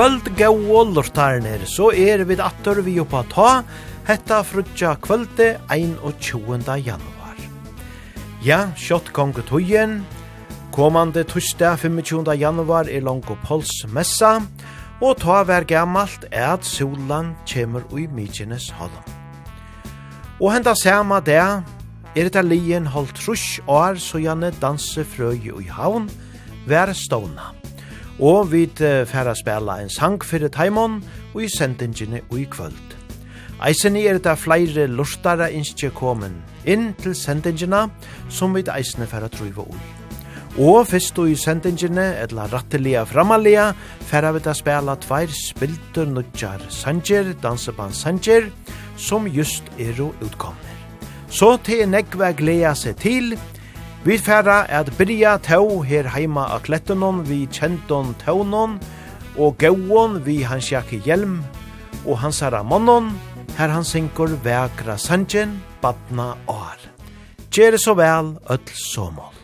kvöld gau lortarnir, så er við atur vi oppa ta, hetta frutja kvöldi 21. januar. Ja, kjott gongu tujen, komande tusta 25. januar er lango pols messa, og ta vær gammalt er at solan kjemur ui mykines holda. Og henda sama det, er det lien holdt trus år så janne danse frøy i havn, vær ståna og vi færa spela en sang fyrir Taimon og i sendingene og i kvöld. Eisen er det flere lustare innskje komen inn til sendingene som vi eisene færa truva ui. Og fyrst og i sendingene, etla rattelia framalia, færa vi da spela tveir spiltur nudjar sanger, danseband sanger, som just er og utkommer. Så til negve gleda seg til, Vi færa at byrja tau her heima av klettenon vi kjenton taunon og gauon vi hans jakke hjelm og hans herra mannon her han synkur vekra sanjen badna år. Gjere så vel, öll såmål.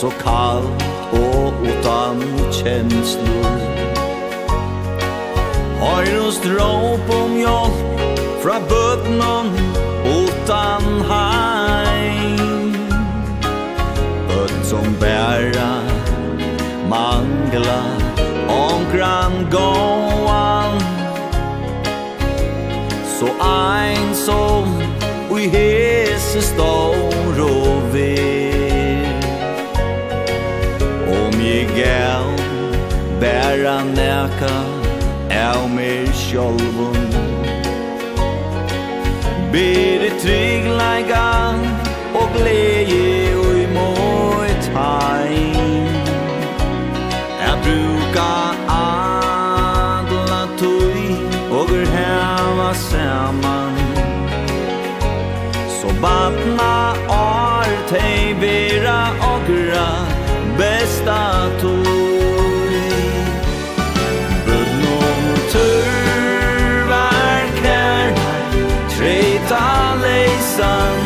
så kallt og utan känslor Har oss stråp om hjelp fra bøtnen utan heim? Bøt som bæra mangla omkran gåan. Så ein som ui hese stål bæra næka av mig sjolvun Bere tryggleika og gleie ui i måit heim bruka adla tui og ur heva saman. Så batna ar tei bera sun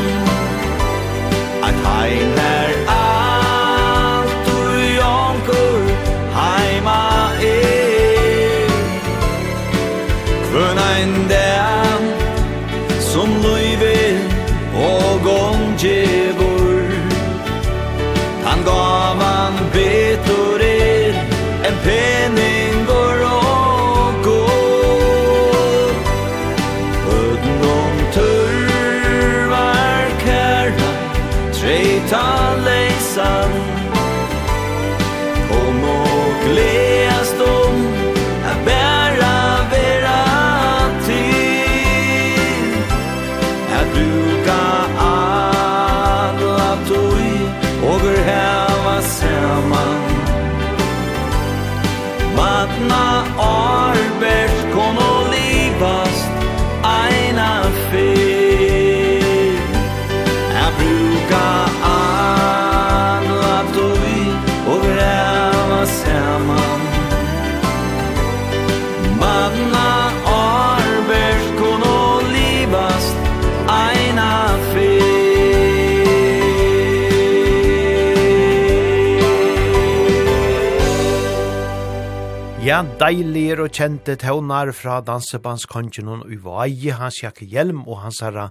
Ja, deilige og kjente tøvnar fra dansebandskongenon i Vaje, hans Jakke Hjelm og hans herra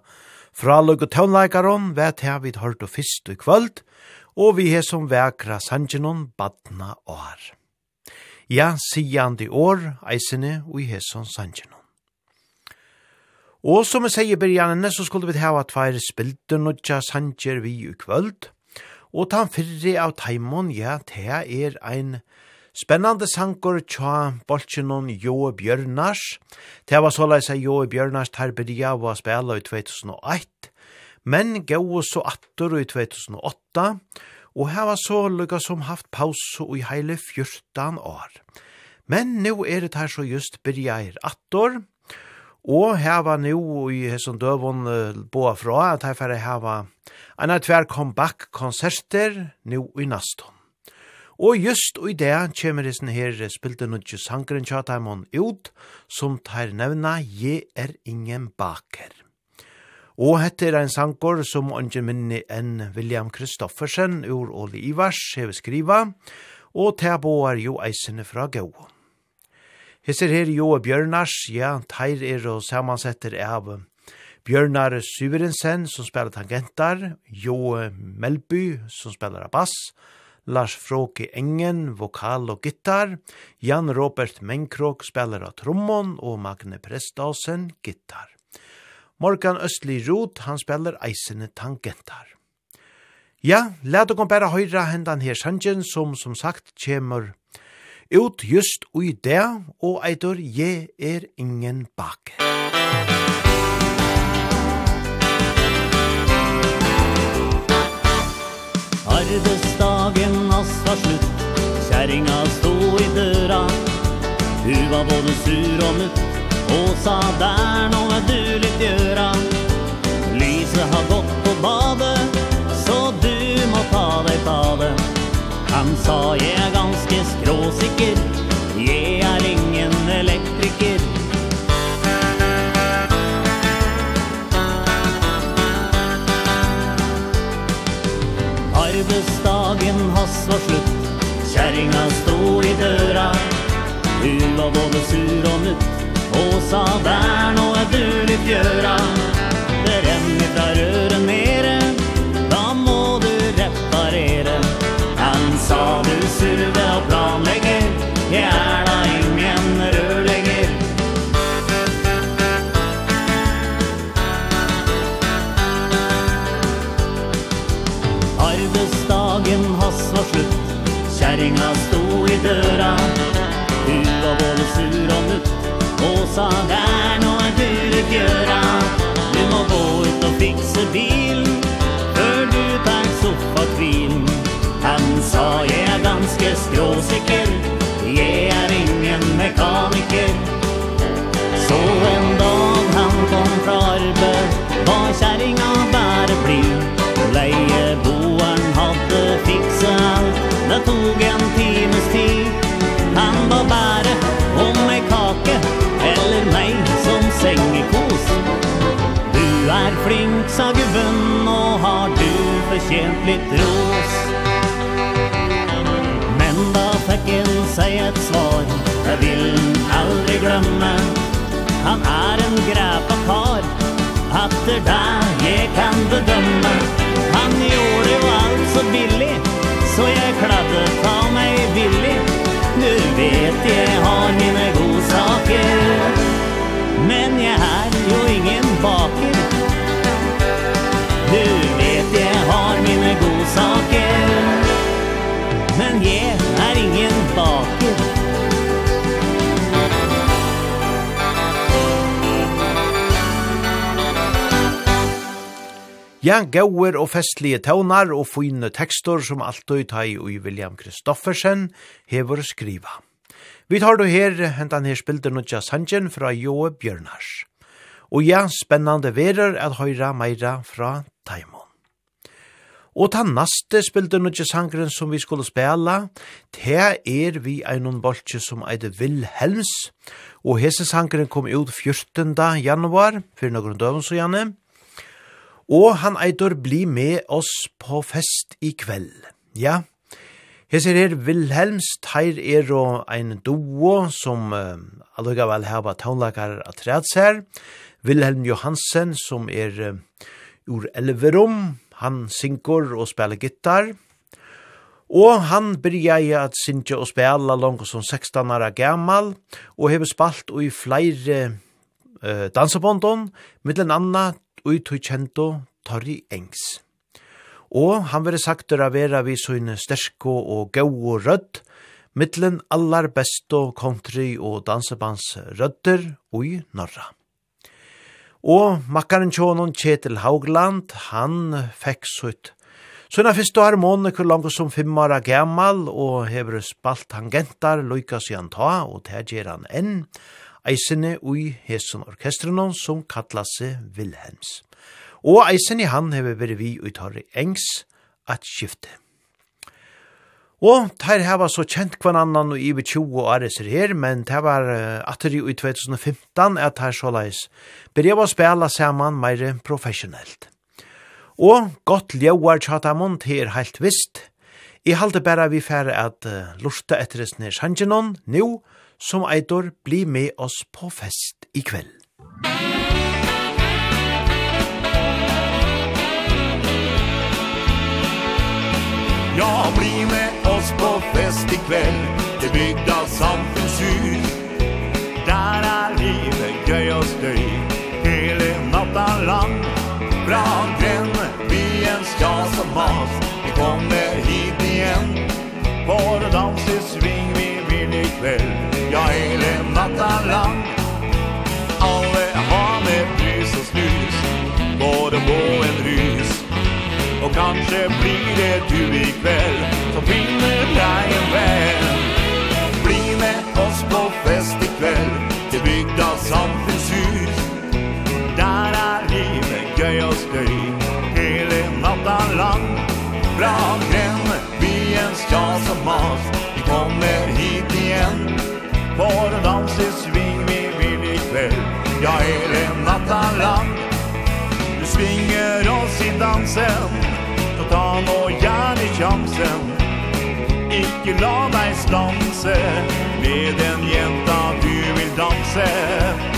fraløg og tøvnleikaron, vet her vi hørt og fyrst i kvöld, og vi er som vekra sangenon badna år. Ja, sigjandi år, eisene og i som sangenon. Og som jeg sier byrjanene, så skulle vi hava tveir spilte nødja sanger vi i kvöld, og tan fyrre av taimon, ja, det er ein Spennande sankor tja bolchinon Jo Bjørnars. Det var så leis Jo Bjørnars tar byrja å spela i 2001, men gau så attor i 2008, og her var så lukka som haft pauso i heile 14 år. Men nu er det her så just byrja i attor, og her var nu i hesson døvon boa fra at her færre her var en av tver comeback-konserter nu i naston. Og just i det kommer hesten her spilte nudje sangren tjataimon ut, som tar nevna «Je er ingen baker». Og hette er en sangor som ongen minni enn William Kristoffersen ur Oli Ivars heve skriva, og te boar jo eisene fra gau. Hesser her jo Bjørnars, ja, teir er og samansetter av Bjørnar Syverensen som spiller tangentar, Jo Melby som spiller bass, Lars Fråke Engen, vokal og gitar, Jan Robert Menkrok spelar av trommon og Magne Prestausen gitar. Morgan Østli Rot, han spelar eisene tangentar. Ja, let dere bare høyre hendan her sangen som som sagt kommer ut just ui det, og eitor, jeg er ingen bak. Musikk Arbeidsdagen hans var slutt Kjæringa stod i døra. Hun var både sur og mutt Og sa der nå er du litt gjøra Lyset har gått på badet Så du må ta deg, ta det Han sa jeg er ganske skråsikker Jeg er ingen elektriker. Arbeidsdagen hans var slutt. Kjæringa stod i døra Hun var både sur og nutt Og sa der nå er du litt gjøra Det renner fra røret sa värn og du buret gjøra Du må gå ut og fikse bil Før du tar soffa kvil Han sa jeg er ganske skråsikker Jeg er ingen mekaniker. Så en dag han kom fra flink, sa gubben, og har du fortjent litt ros? Men da fikk han seg et svar, det vil han aldri glemme. Han er en grepa kar, at det der jeg kan bedømme. Han gjorde jo alt så billig, så jeg kladde ta meg billig. Nu vet jeg har mine godsaker, men jeg er jo ingen baker Ja, gauer og festlige tøvnar og fine tekstor som alltid tai og William Kristoffersen hever skriva. Vi tar du her hentan her spilder nutja sanjen fra Joe Bjørnars. Og ja, spennande verer at høyra meira fra Taimon. Og ta naste spilder nutja sangren som vi skulle spela, te er vi einon bolche som eide Vilhelms, og hese sangren kom ut 14. januar, fyrir noen døvn så gjerne, og han eitor bli med oss på fest i kveld. Ja, Hesir er Vilhelms, teir er og ein duo som uh, alluga vel heva at atreds her. Vilhelm Johansen som er uh, ur Elverum, han synger og spelar gittar. Og han byrja i at synge og spela langt som 16 år gammal, og hever spalt og i flere eh, dansebondon, mittlen anna ui tui kjento Torri Engs. Og han vil sagt å vera vi sin sterske og gau og rødd, mittlen allar besto country og dansebands rødder ui Norra. Og makkaren tjónon Kjetil Haugland, han fekk sutt. Så henne fyrste harmoniker langt som fem år gammal, og hever spalt tangentar, loika sian ta, og det gjør han enn eisene ui hesson orkestrenon som kallase Wilhelms. Og eisene han hever veri vi ui tarri engs at skifte. Og teir heva så kjent kvann annan og ibe 20 år etter her, men det var uh, atter i 2015 at teir så leis bereva spela saman meir professionellt. Og godt ljauar tjatamon til heilt visst. I halte bæra vi færre at uh, lurta etter hans sangenon, nu, som eitor bli med oss på fest i kveld. Ja, bli med oss på fest i kveld Det bygda samfunnshus Der er livet gøy og støy Hele natta lang. Fra vi en skas og mas Vi kommer hit igjen. For å danse sving vi vil i kveld varann Alle har med pris og snus. Både på en rys Og kanskje blir det du i kveld. Som finner deg en venn. Bli med oss på fest i kveld. Til bygda samfunnshus. Der er livet gøy og støy. Hele natta lang. Bra gräm, vi en stjal og mat inte sving vi vil i kveld Ja, hele en nattaland Du svinger oss i dansen Ta ta nå gjerne i chansen. Ikke la deg stanse Med den jenta du vill danse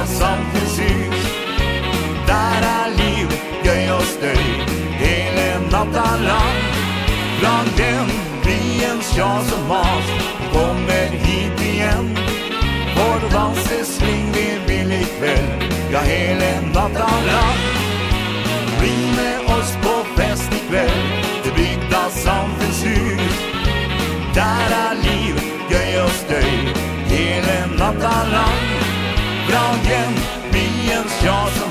jag som precis Där är liv, gøy og støy. Hele natta lang. Blant den byens jag og mas. Kommer hit igjen. Vår vals är sling, vi i kveld. Ja, hele natta lang.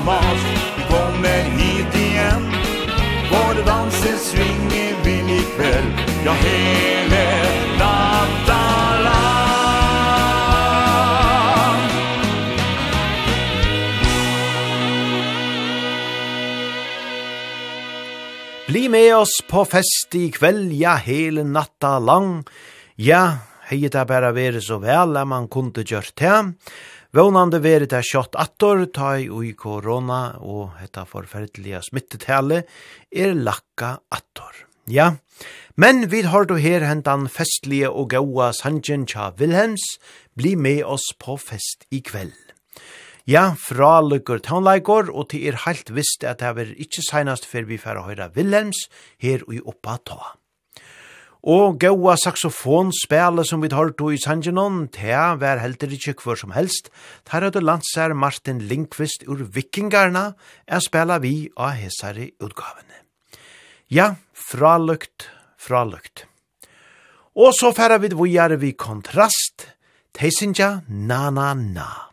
mas Vi kommer hit igen Var det dansens svinger vill ikväll Ja, hele nattalan Bli med oss på fest i kveld, ja, hele natta lang. Ja, hei det bare være så vel at man kunne gjøre det. Vånande veri det kjøtt attor, tai ui korona og hetta forferdelige smittetale er lakka attor. Ja, men vi har du her hentan festlige og gaua sanjen tja Wilhelms, bli med oss på fest i kveld. Ja, fra lukker tånleikor, og til er heilt visst at det er ikkje seinast før vi færre høyra Wilhelms her ui oppa ta. Og gaua saxofonspele som vi tar i Sanjinon, tea vær heldur ikkje hver som helst, tar høyde landsær Martin Linkvist ur Vikingarna, er spela vi av hesare utgavene. Ja, fralukt, fralukt. Og så færa vi dvojare vi kontrast, teisinja na na na.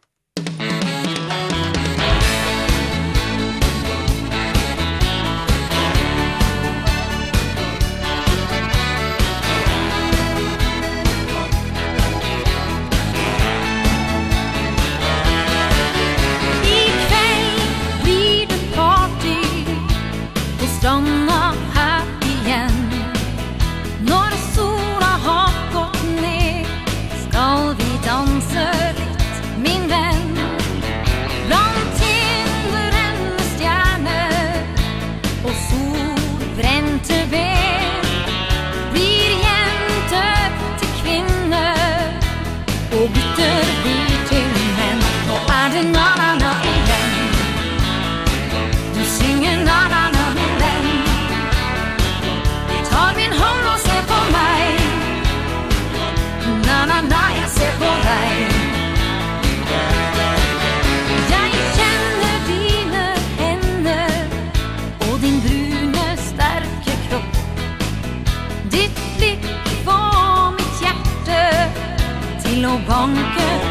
Til banker.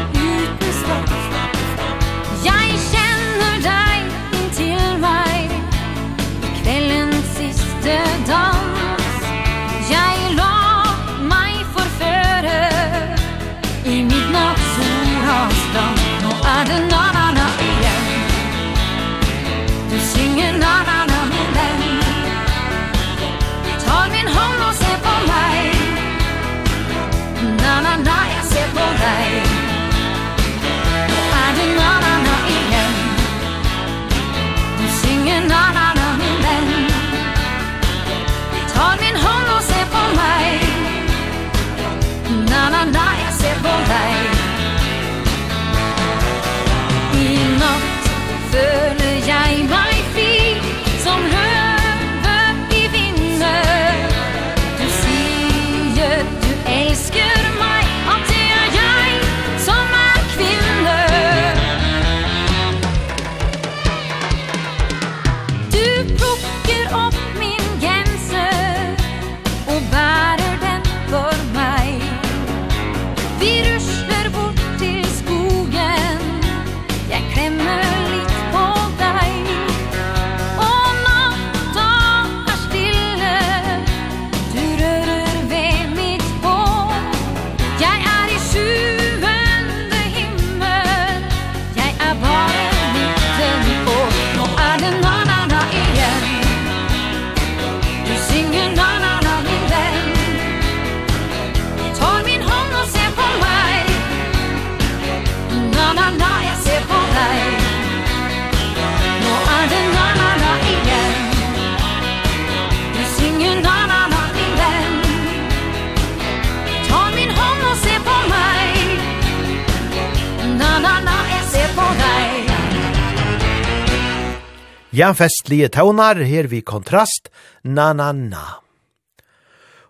Ja, festlige taunar, her vi kontrast, na na na.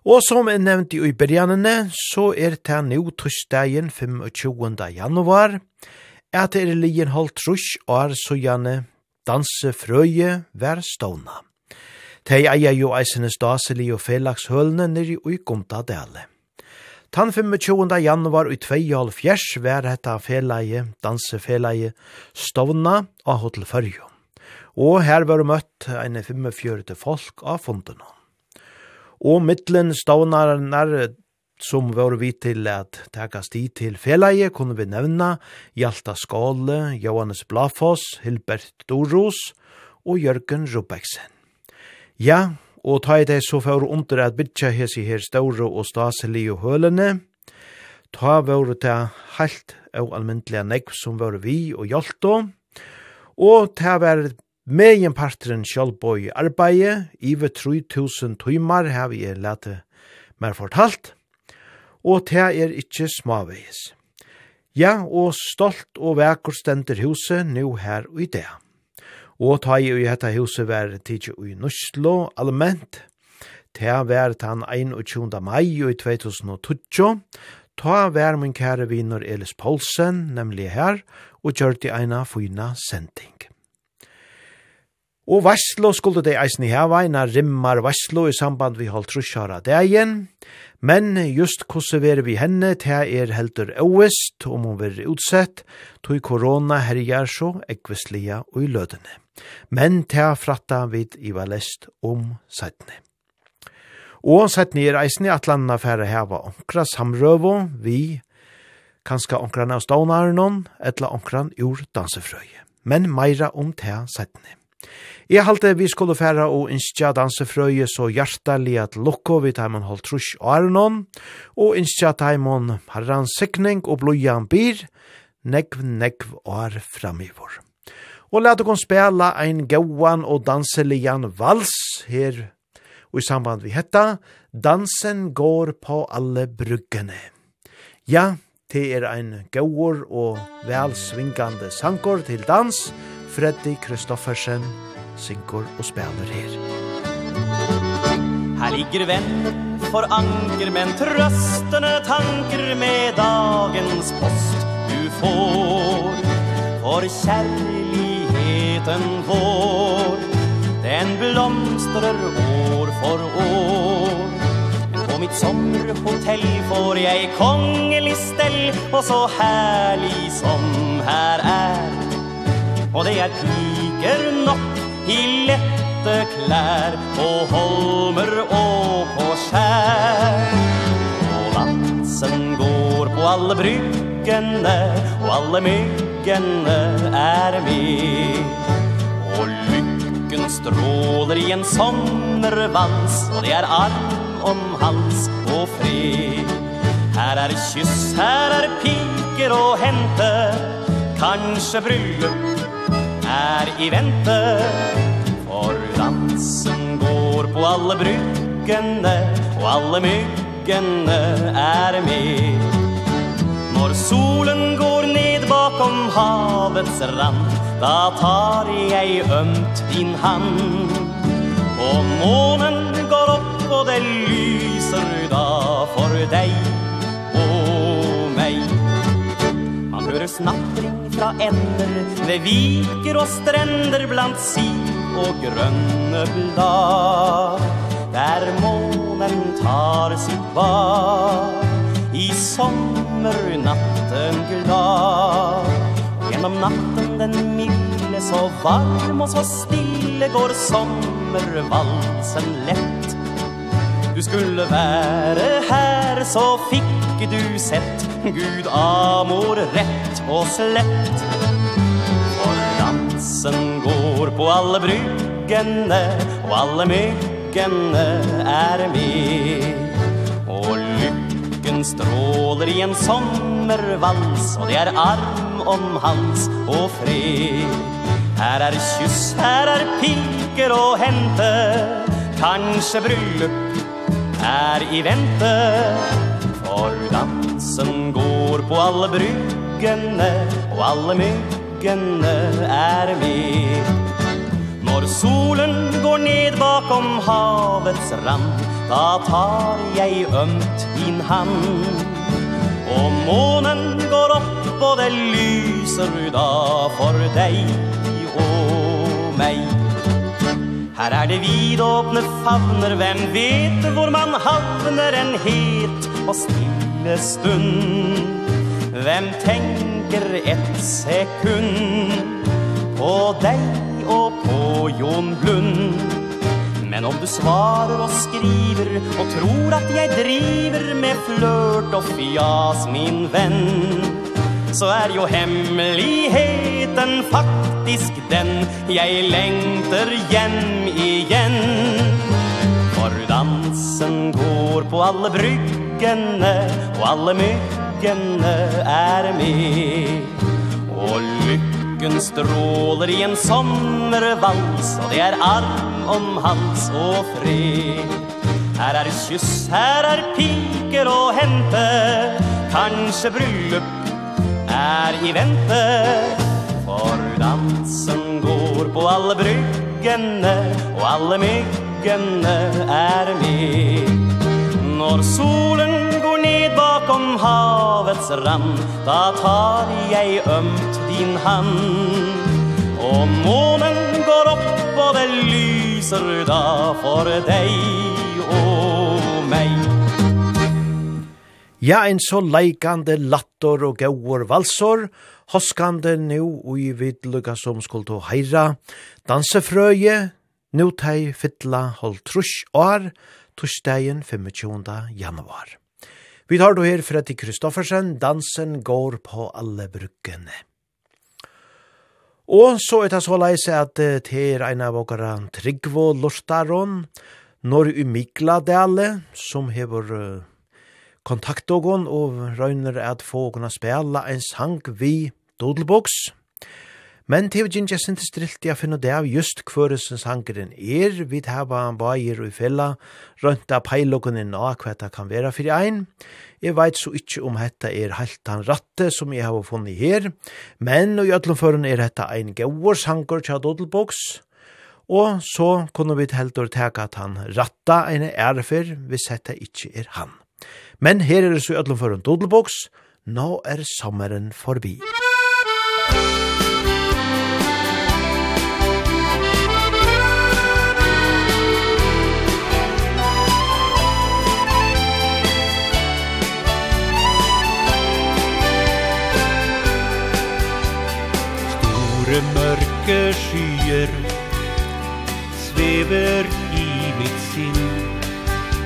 Og som jeg nevnte i byrjanene, så er det nå torsdagen 25. januar, at det er lien holdt trus og er søgjane danse frøye vær stående. De eier jo eisene staselig og felagshølene nere i gomta dele. Tan 25. januar i 2.5 vær hetta felaget, dansefelaget, stående av Hotel Førjo og her var møtt en 45 folk av fondene. Og mittlen stavnarer som var vi til at tekast i til feleie, kunne vi nevna Hjalta Skåle, Johannes Blafoss, Hilbert Doros og Jørgen Rubeksen. Ja, og ta i det så for under at bytja hesi her store og staselige hølene, ta var det heilt og almyndelige negv som var vi og Hjalta, og ta var Megin partren sjálfboi i arbeid, ive 3000 tøymar hef jeg lete mer fortalt, og te er ikkje smaveis. Ja, og stolt og vekur stender huset nu her og i det. Og ta i i hetta huset vær tidsi i Nuslo, allment, te vær tan 21. mai i 2012, ta vær min kære viner Elis Poulsen, nemlig her, og gjør til eina fyna sending. Og varslo skulle det eisen i heva, en rimmar varslo i samband vi holdt trusjara degen, men just hvordan veri vi henne det er heldur øvest om hun veri utsett, tog korona herjar så ekvislia og i lødene. Men til fratta vid i valest om sætne. Og sætne er eisen i atlanda færre hava onkra samrøvo vi kanska onkran av stånaren, etla onkran ur dansefrøye. Men meira om til sætne. Jeg halte vi skulle færa og innskja dansefrøye så hjertelig at lukko vi taimon holdt trus og arnon, og innskja taimon herran sikning og blojan bir, negv negv år framivor. Og la dere spela ein gauan og danselian vals her, og i samband vi hetta, dansen går på alle bryggene. Ja, det er ein gauor og velsvingande sankor til dans, og Freddy Kristoffersen synkor og spiller her. Her ligger venn for anker, men trøstende tanker med dagens post du får. For kjærligheten vår, den blomstrer år for år. Men på mitt sommerhotell får jeg kongelig stell, og så herlig som her er Og det er piker nok i lette klær På holmer og på skjær. Og vatsen går på alle bryggene Og alle myggene er med. Og lykken stråler i en sommervans Og det er arm om hals og fred. Her er kyss, her er piker å hente. Kanskje bryllup er i vente For dansen går på alle bryggene Og alle myggene er med. Når solen går ned bakom havets rand Da tar jeg ømt din hand. Og månen går opp og det lyser da for deg hører snattring fra ender Ved viker og strender blant si og grønne blad Der månen tar sitt bad I sommernatten glad. Gjennom natten den milde så varm og så stille Går sommervalsen lett. Du skulle være her så fikk du sett Gud amor rätt og slett. Och dansen går på alla bryggene Och alla myggene är med. Och lykken strålar i en sommervals Och det är arm om hals och fred. Här är kyss, här är piker och hente. Kanskje bryllup är i vente. For dansen går på alle bryggene Og alle myggene er med. Når solen går ned bakom havets rand Da tar jeg ømt din hand. Og månen går opp og det lyser da For deg og meg. Her er det vidåpne favner, hvem vet hvor man havner en het og still stund. Vem tänker ett sekund På dig och på Jon Blund? Men om du svarar og skriver Och tror att jag driver med flørt och fjas min vän Så är jo hemligheten faktisk den Jag längtar hjem igen For dansen går på alle brygg myggene Og alle myggene er med. Og lykken stråler i en sommervals Og det er arm om hals og fred. Her er kyss, her er piker å hente Kanskje bryllup er i vente. For dansen går på alle bryggene Og alle myggene er med. Når solen går ned bakom havets rand Da tar jeg ømt din hand. Og månen går opp og det lyser da For deg og meg. Ja, en så leikande lattor og gauur valsor, hoskande nu ui vidlugga som skuld og heira, dansefrøye, nu tei fytla hold trush år, torsdagen 25. januar. Vi tar då her Freddy Kristoffersen, dansen går på alle bruggene. Og så er det så leis at det er en av våre Tryggvo Lortaron, Norr i Mikladale, som hever kontakt og røyner at få kunne spela en sang vi Dodelboks. Men til vi gynja sinti strilt i a det av just kvøresens hangren er, vi hava han bager og i fella, rønta peilokken inn nå, hva det kan vera fyrir ein. Jeg veit så ikke om dette er helt han ratte som jeg har funnet her, men og i ötlum er dette ein gauars hangur til dodelboks, og så kunne vi heldur teka at han ratta en erfer hvis dette ikke er han. Men her er det så i ötlum føren dodelboks, nå er sommeren forbi. Store mørke skyer Svever i mitt sinn.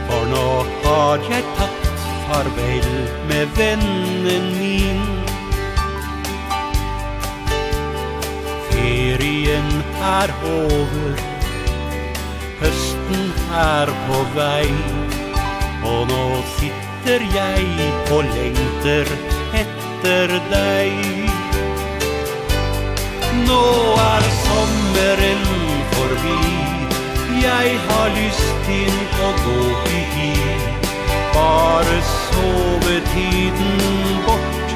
For nå har jeg tatt farvel med vennen min. Ferien er over Høsten er på vei. Og nå sitter jeg og lengter etter deg. Nå er sommeren forbi. Jeg har lyst til å gå i hi Bare sovetiden bort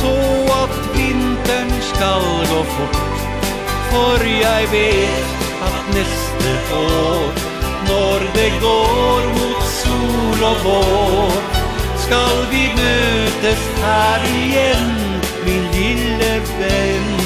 Så at vinteren skal gå fort. For jeg vet at neste år Når det går mot sol og vår Skal vi møtes her igjen Min lille venn.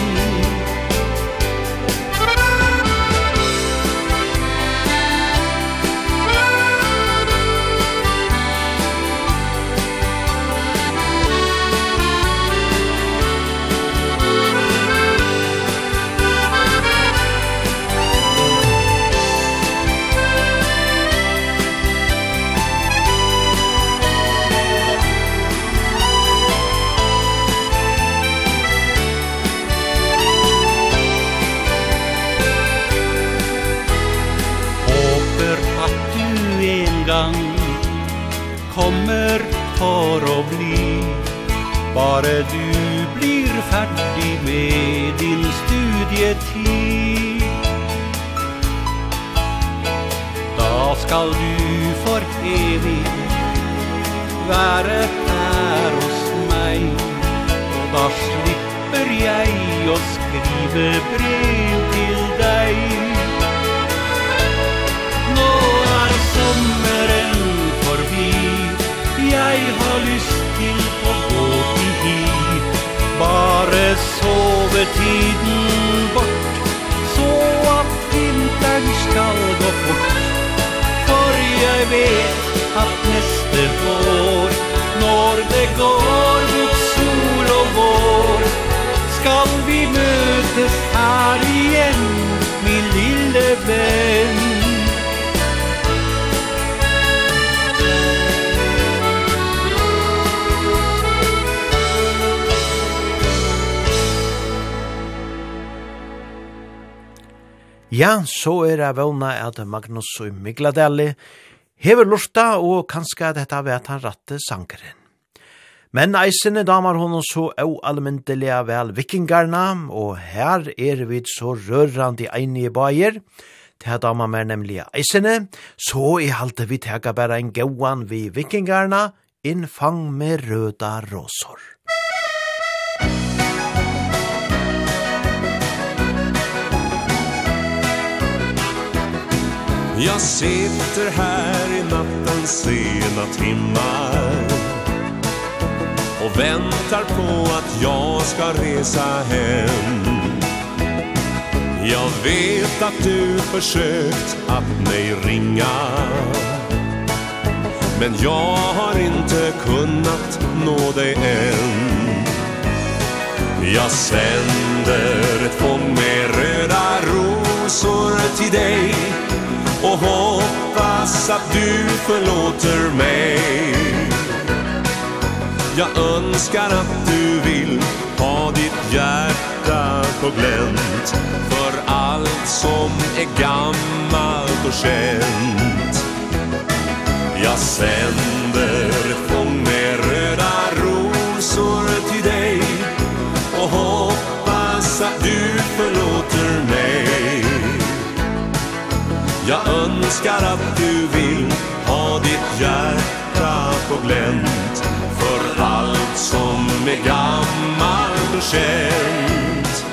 bare vågna at Magnus og Migladeli hever lorta og kanskje at dette vet han ratte sankeren. Men eisene damar hon så au allmyndelige vel vikingarna, og her er vi så rørande einige bajer, til damer mer nemlig eisene, så i halte vi tega bare en gauan vi vikingarna, innfang med røda råsår. Jag sitter här i nattens sena timmar. Och väntar på att jag ska resa hem. Jag vet att du försökt att mig ringa. Men jag har inte kunnat nå dig än. Jag sänder ett fång med röda rosor till dig. Och hoppas att du förlåter mig. Jag önskar att du vill ha ditt hjärta på glänt För allt som är gammalt och känt. Jag sänder fång med röda rosor till dig Och hoppas att du förlåter mig. Jag önskar att du vill ha ditt hjärta på glänt För allt som är gammalt och känt.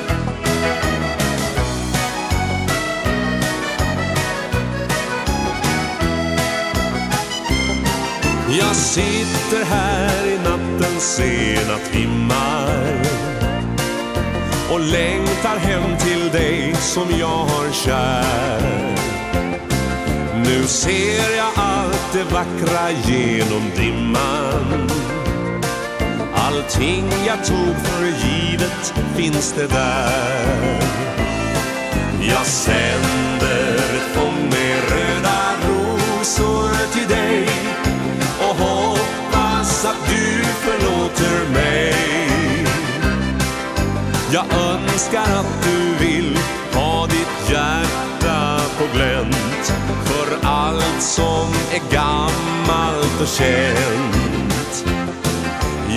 Jag sitter här i nattens sena timmar Och längtar hem till dig som jag har kär. Nu ser jag allt det vackra genom dimman. Allting jag tog för givet finns det där. Jag sänder ett fång med röda rosor till dig Och hoppas att du förlåter mig. Jag önskar att du vill ha ditt hjärta på glänt. För allt som är gammalt och känt.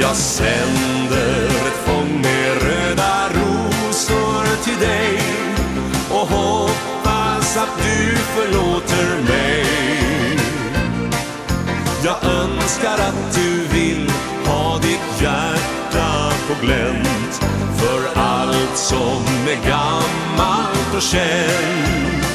Jag sänder ett fång med röda rosor till dig Och hoppas att du förlåter mig. Jag önskar att du vill ha ditt hjärta på glänt. För allt som är gammalt och känt.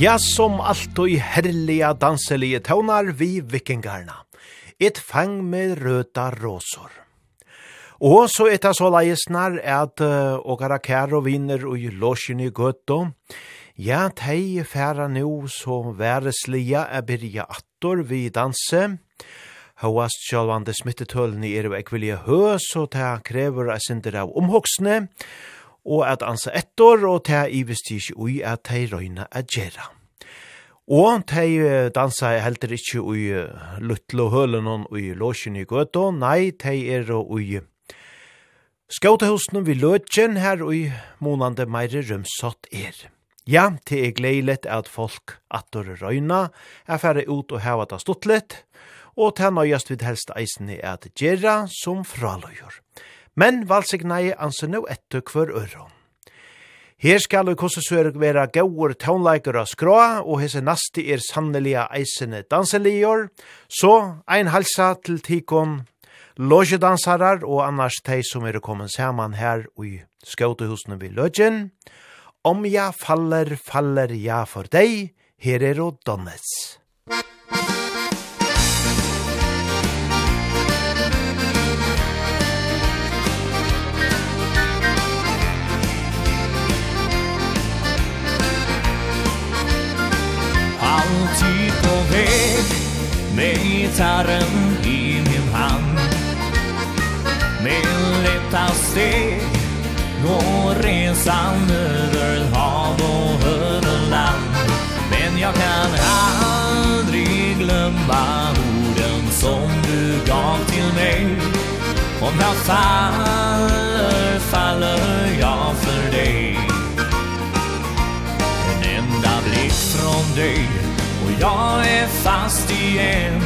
Ja, som alt og herliga danselige tøvnar vi vikingarna. Et fang med røda råsor. Og så et av så leisnar at uh, åkara kær og vinner og låsjen i gøtto. Ja, tei færa nu så væreslia er byrja attor vi danse. Håast sjálvande smittetølni er jo ekvilje hø, så ta krever a sindir av omhoksne. Og og at ansa ettor, og det er ivist ikke ui at de røyna at gjerra. Og de dansa heldur ikkje ui luttlo hølen og ui låsjen i gøtå, nei, de er ui skautehusen vi løtjen her ui månande meire rømsott er. Ja, det er gleilet at folk attor røyna, er færre ut og heva det stuttlet, og det nøyast vid helst eisen i at gjerra som fraløyur men valsignei anse no etter hver øron. Her skal vi kosse sørg være gauur tånleikar av skråa, og hese nasti er sannelige eisene danselior, så ein halsa til tikon logedansarar og annars tei som er kommet saman her i skautehusene vid løgjen. Om ja faller, faller ja for deg, her er og Donnes. Musikk alltid på väg Med gitarren i min hand. Med lätta steg Går resan över hav och över land Men jag kan aldrig glömma orden som du gav till mig. Om jag faller, faller jag för dig. En enda blick från dig jag är fast igen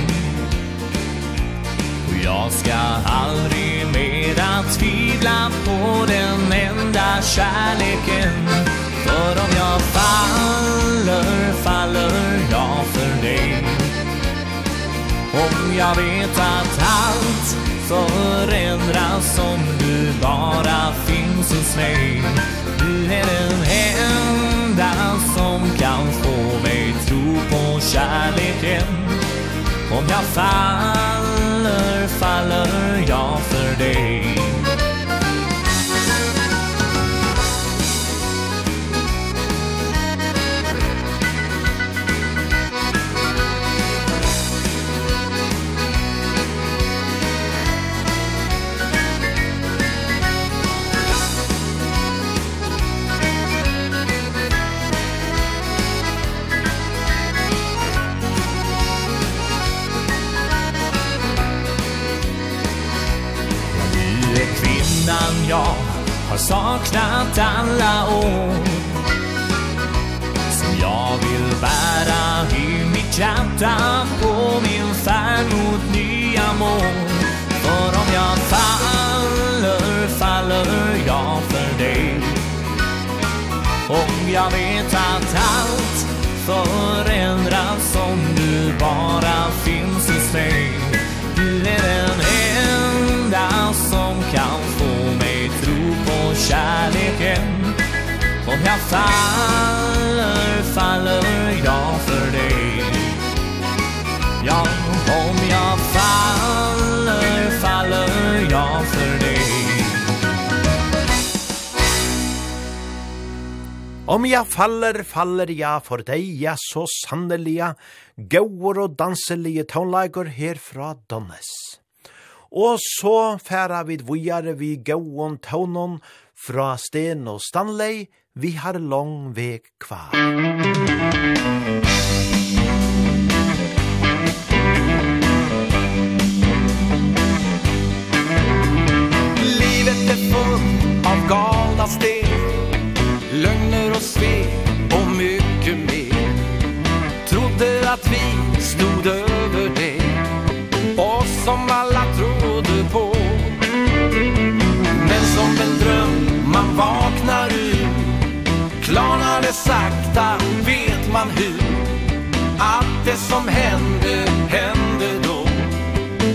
Och jag ska aldrig mera tvivla på den enda kärleken. För om jag faller, faller jag för dig. Om jag vet att allt förändras om du bara finns hos mig. Du är den enda som kan få mig på kärleken Om jag faller, faller jag för dig. jag har saknat alla år Som jag vill bära i mitt hjärta på min färd mot nya mål. För om jag faller, faller jag för dig. Om jag vet att allt förändras som du bara kärleken. Om jag faller, faller jag för dig. Ja, om jag faller, faller jag för dig. Om jag faller, faller jag för dig, ja, så sanneliga, gåor og danselige tonelager herfra Donnes. Og så færa vi vujare vi gåon tonon, Fra Sten og Stanley, vi har lang veg kvar. Livet är fullt av galna steg Lögner och svek och mycket mer Trodde att vi stod över det Och som alla trodde på sakta vet man hur Att det som hände, hände då.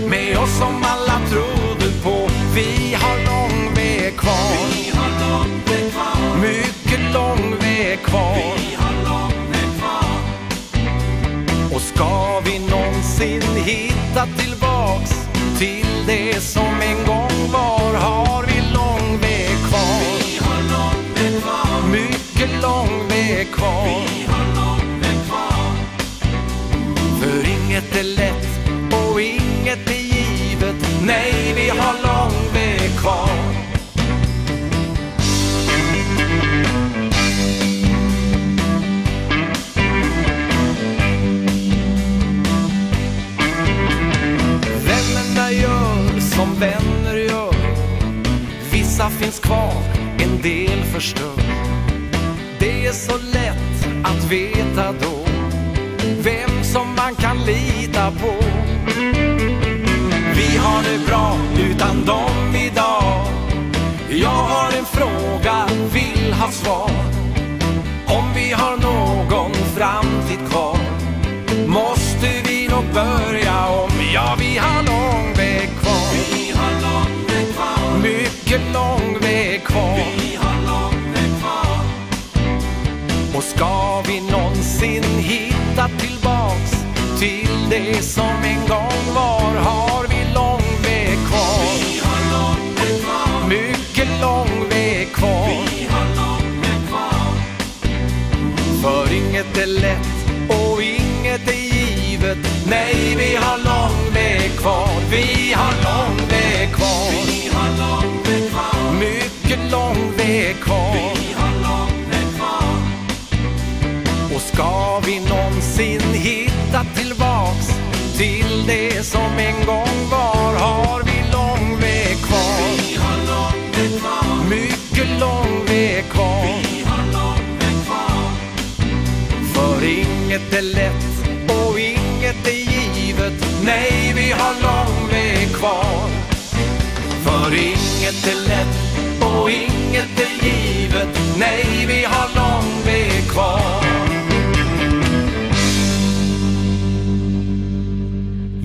Med oss som alla trodde på Vi har lång väg kvar. Vi har lång väg kvar. Mycket lång väg kvar. Vi har lång väg kvar. Och ska vi någonsin hitta tillbaks Till det som en gång var har är kvar. Vi har med kvar. För inget är lätt och inget är givet. Nej, vi har lång väg kvar. Vännerna gör som vänner gör Vissa finns kvar, en del förstör är så lätt att veta då Vem som man kan lita på. Vi har det bra utan dem idag. Jag har en fråga, vill ha svar. Om vi har någon framtid kvar Måste vi nog börja om. Ja, vi har lång väg kvar. Vi har lång väg kvar. Mycket lång Ska vi någonsin hitta tillbaks Till det som en gång var? Har vi lång väg kvar? Vi har lång väg kvar. Mycket lång väg kvar. Vi har lång väg kvar. För inget är lätt Och inget är givet. Nej, vi har lång väg kvar. Vi har lång väg kvar. Vi har lång väg kvar. Mycket lång väg kvar. Och ska vi någonsin hitta tillbaks Till det som en gång var. Har vi lång väg kvar? Vi har lång väg kvar. Mycket lång väg kvar. Vi har lång väg kvar. För inget är lätt Och inget är givet. Nej, vi har lång väg kvar. För inget är lätt Och inget är givet. Nej, vi har lång väg kvar.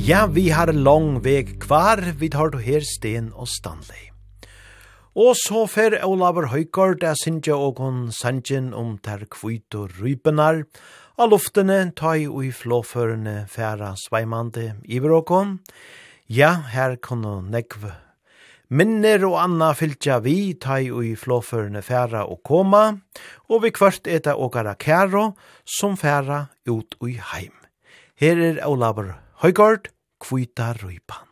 Ja, vi har lang veg kvar, vi tar du her Sten og Stanley. Og så fer Olavur Høygaard er sinja og hon sanjen om ter kvit og rypenar, av luftene tai og i flåførende færa sveimande iberåkon. Ja, her kunne nekv Minner og anna fylgja vi, tai og i flåførende færa og koma, og vi kvart eta åkara kæro, som færa ut og i heim. Her er Olavur Høygaard, kvita røypan.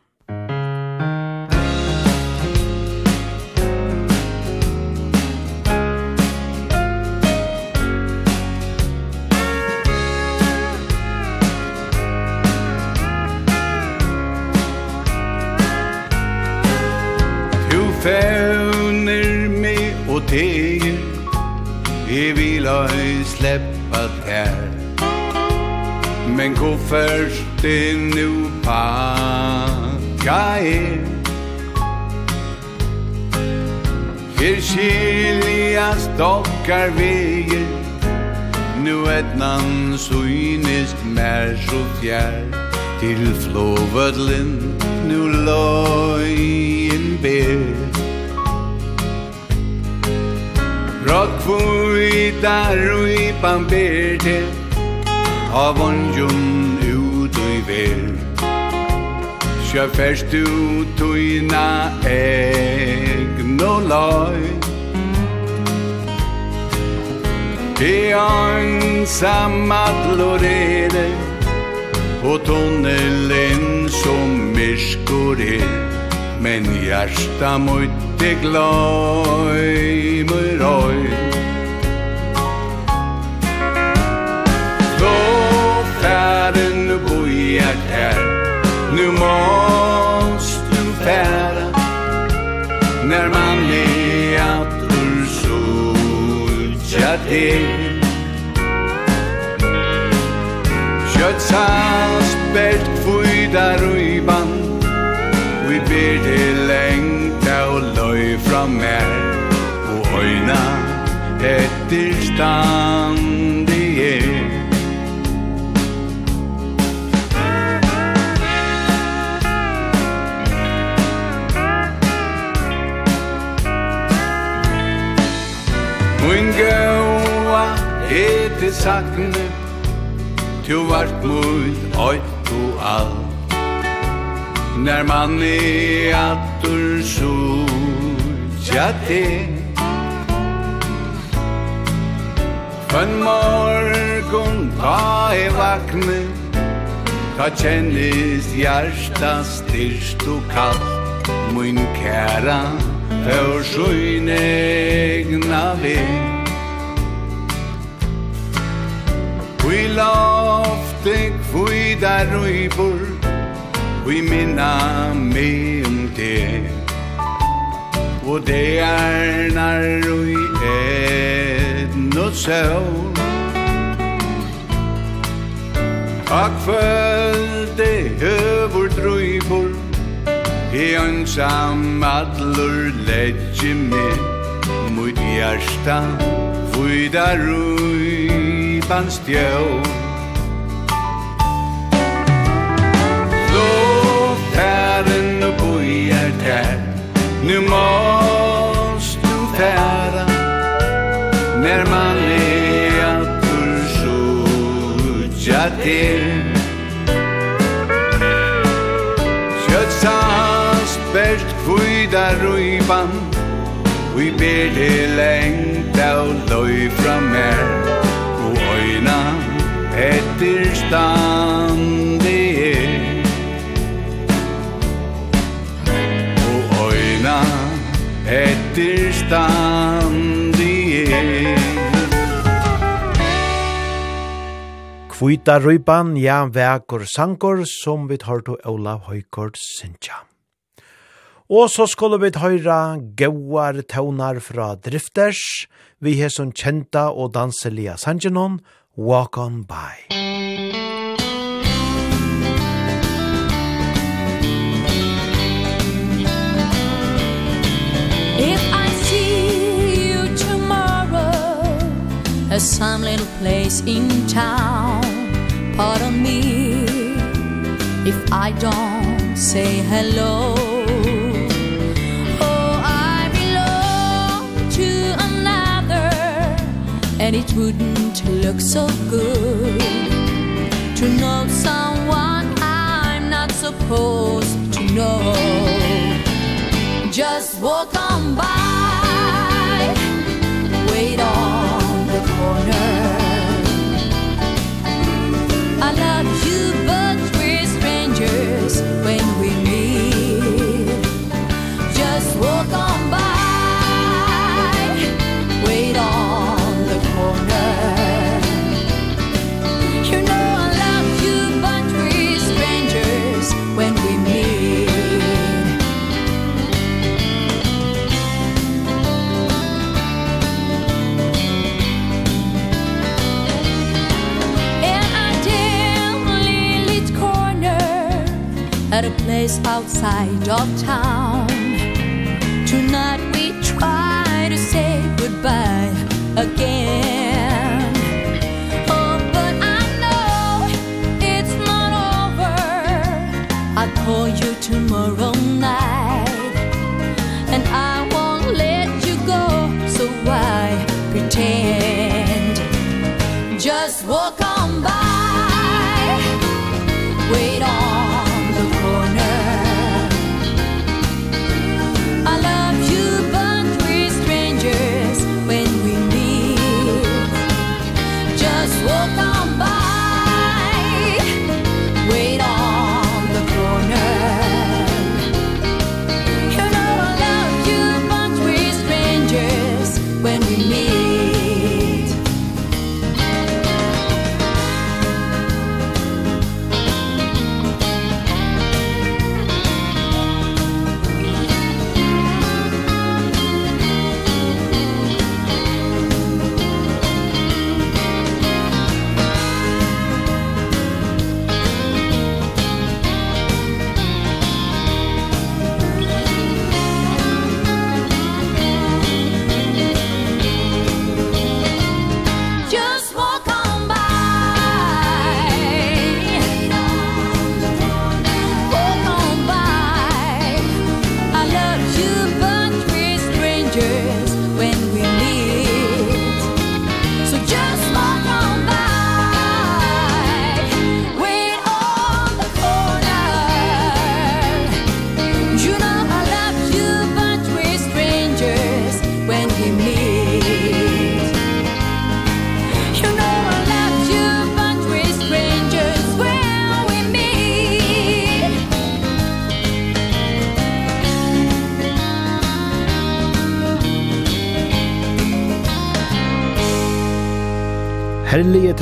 Fövner mig og teger Jeg vil ha släppat här Men kofferten nu pakka er. Her skilja stokkar veger Nu etnan synist mer så fjær. Til flåvödlen nu lojen ber. Rock for i där av ondjun ut i ver Sjö färst ut tuina ina egna loj Det är ensam att lorere På tunnelen som myskor er. Men hjärsta mot det mig oj färden bojar där Nu måste du färda När man är att ur soltja till Kjötsas bält fyrda rujban Vi ber till längta och löj fram mer Och öjna etter stand sakne Tu vart mot oit og all När man är attor så Ja det Fön morgon ta i vakne Ta kjennis hjärsta styrst og kallt Mun kæra Hör sjøyn egna vei Vi lofte kvui da ruibur Ui minna me um te. Og det er nar ui et no søv Ak følte høvur druibur I ønsam atlur legge me Mut hjarta kvui da ruibur utan stjål Låt herren och bojar tär Nu måst du färra När man är att försöka till Kjötsans bäst kvida och Vi ber till längt av löj från mer eftir standi er Og øyna eftir standi er Kvita røyban, ja, vekur sankor, som vi tar til Olav Høykort Sintja. Og så skulle vi høyra gauar tøvnar fra drifters, vi har som kjenta og danselia sangenon, Walk On By. If I see you tomorrow At some little place in town Pardon me If I don't say hello and it wouldn't look so good to know someone I'm not supposed to know. Just walk on by. is outside of town.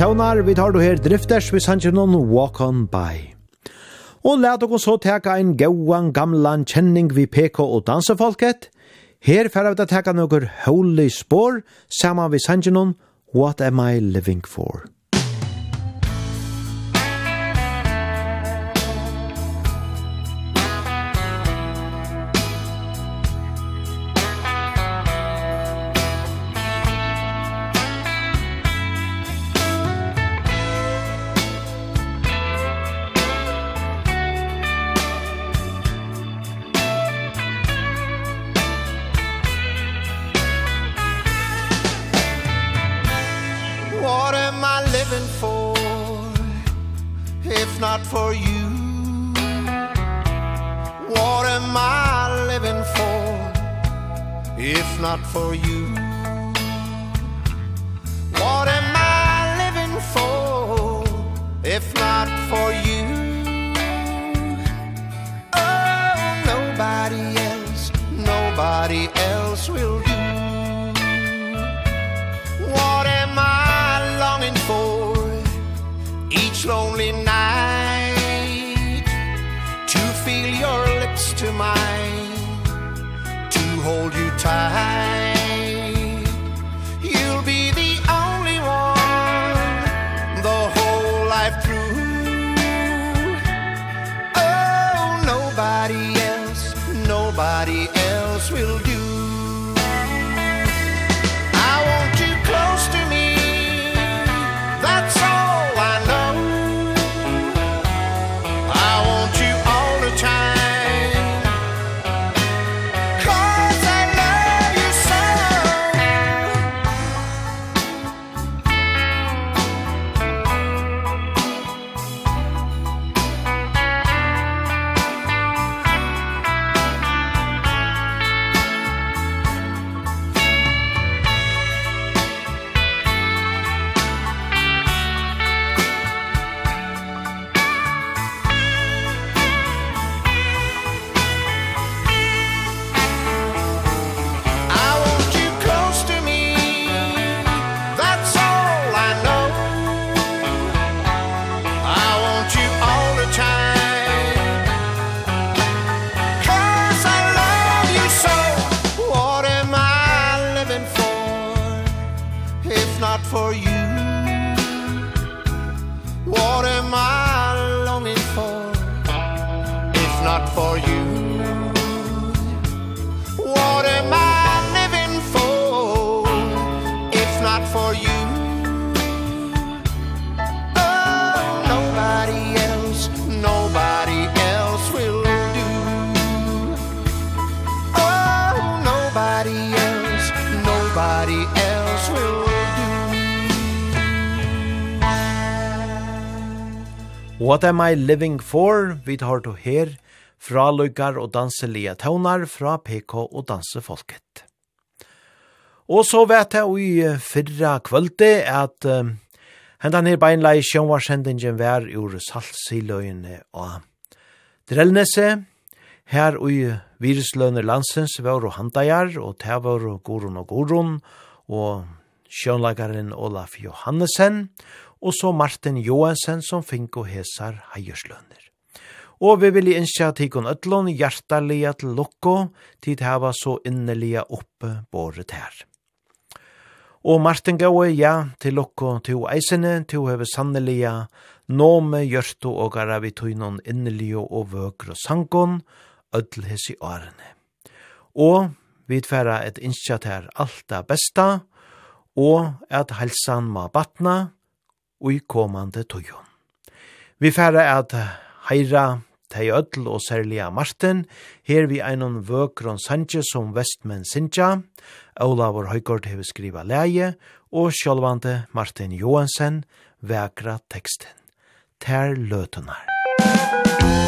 tøvnar, vi tar du her drifters, vi sanger noen Walk On By. Og let dere så teka en gauan gamlan kjenning vi PK og dansefolket. Her færre vi teka noen holy spår, saman vi sanger noen What Am I Living For? for you. What am I living for? Vi tar to her fra løykar og danselige tøvnar fra PK og dansefolket. Og så vet jeg i fyrra kvölde at uh, hendan her beinlei sjønvarsendingen vær ur saltsiløyene og drellnese. Her i virusløyner landsens var og handajar og tevar og gorun og gorun og sjønlagaren Olaf Johannesen og så Martin Johansen som fink og hesar heierslønner. Og vi vil innskja tikon ötlån hjertalega til lukko, tid hava så innelige oppe båret her. Og Martin Gaue, ja, til lukko til eisene, til heve sannelige, nome, hjørto og garavituinon innelige og vøkro sankon, öll i årene. Og vi tverra et innskja til alt det besta, og at helsan ma batna, og i komande tøyon. Vi færa at heira tei öll og særliga Martin, her vi einon vøkron sanje som Vestmenn sinja, Olavur Høygård hever skriva leie, og sjálvande Martin Johansen vekra teksten. Ter løtunar. Musik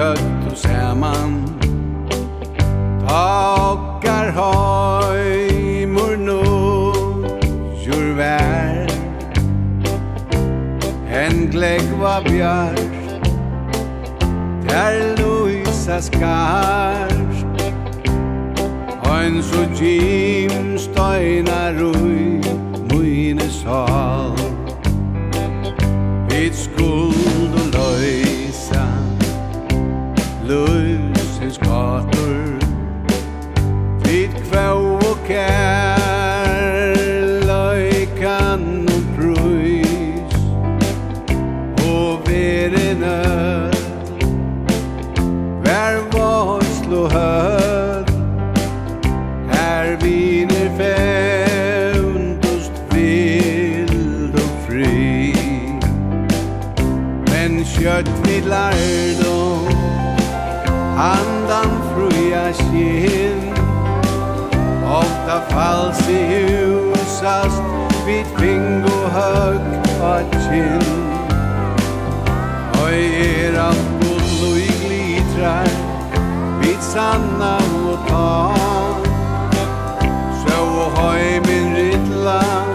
kött och säman Takar hoj Jur vær. En glägg bjart björk Luisa skars Ein so jim steinar ui Muine sal Vit skuld og løsens gator Tid kvau og kær Løykan og prøys Og verene Vær vår hød Her viner fevnt vild og fri Men kjøtt vid larv ta fals i husast vid fing og hög og kinn. Oi er alt og i glitrar vid sanna og ta Så hoi min rittlar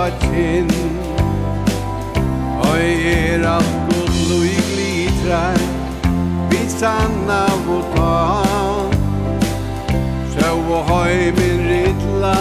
og kinn. Oi er alt god lui glitrar Vi sanna og ta. Sjau og høy min rittla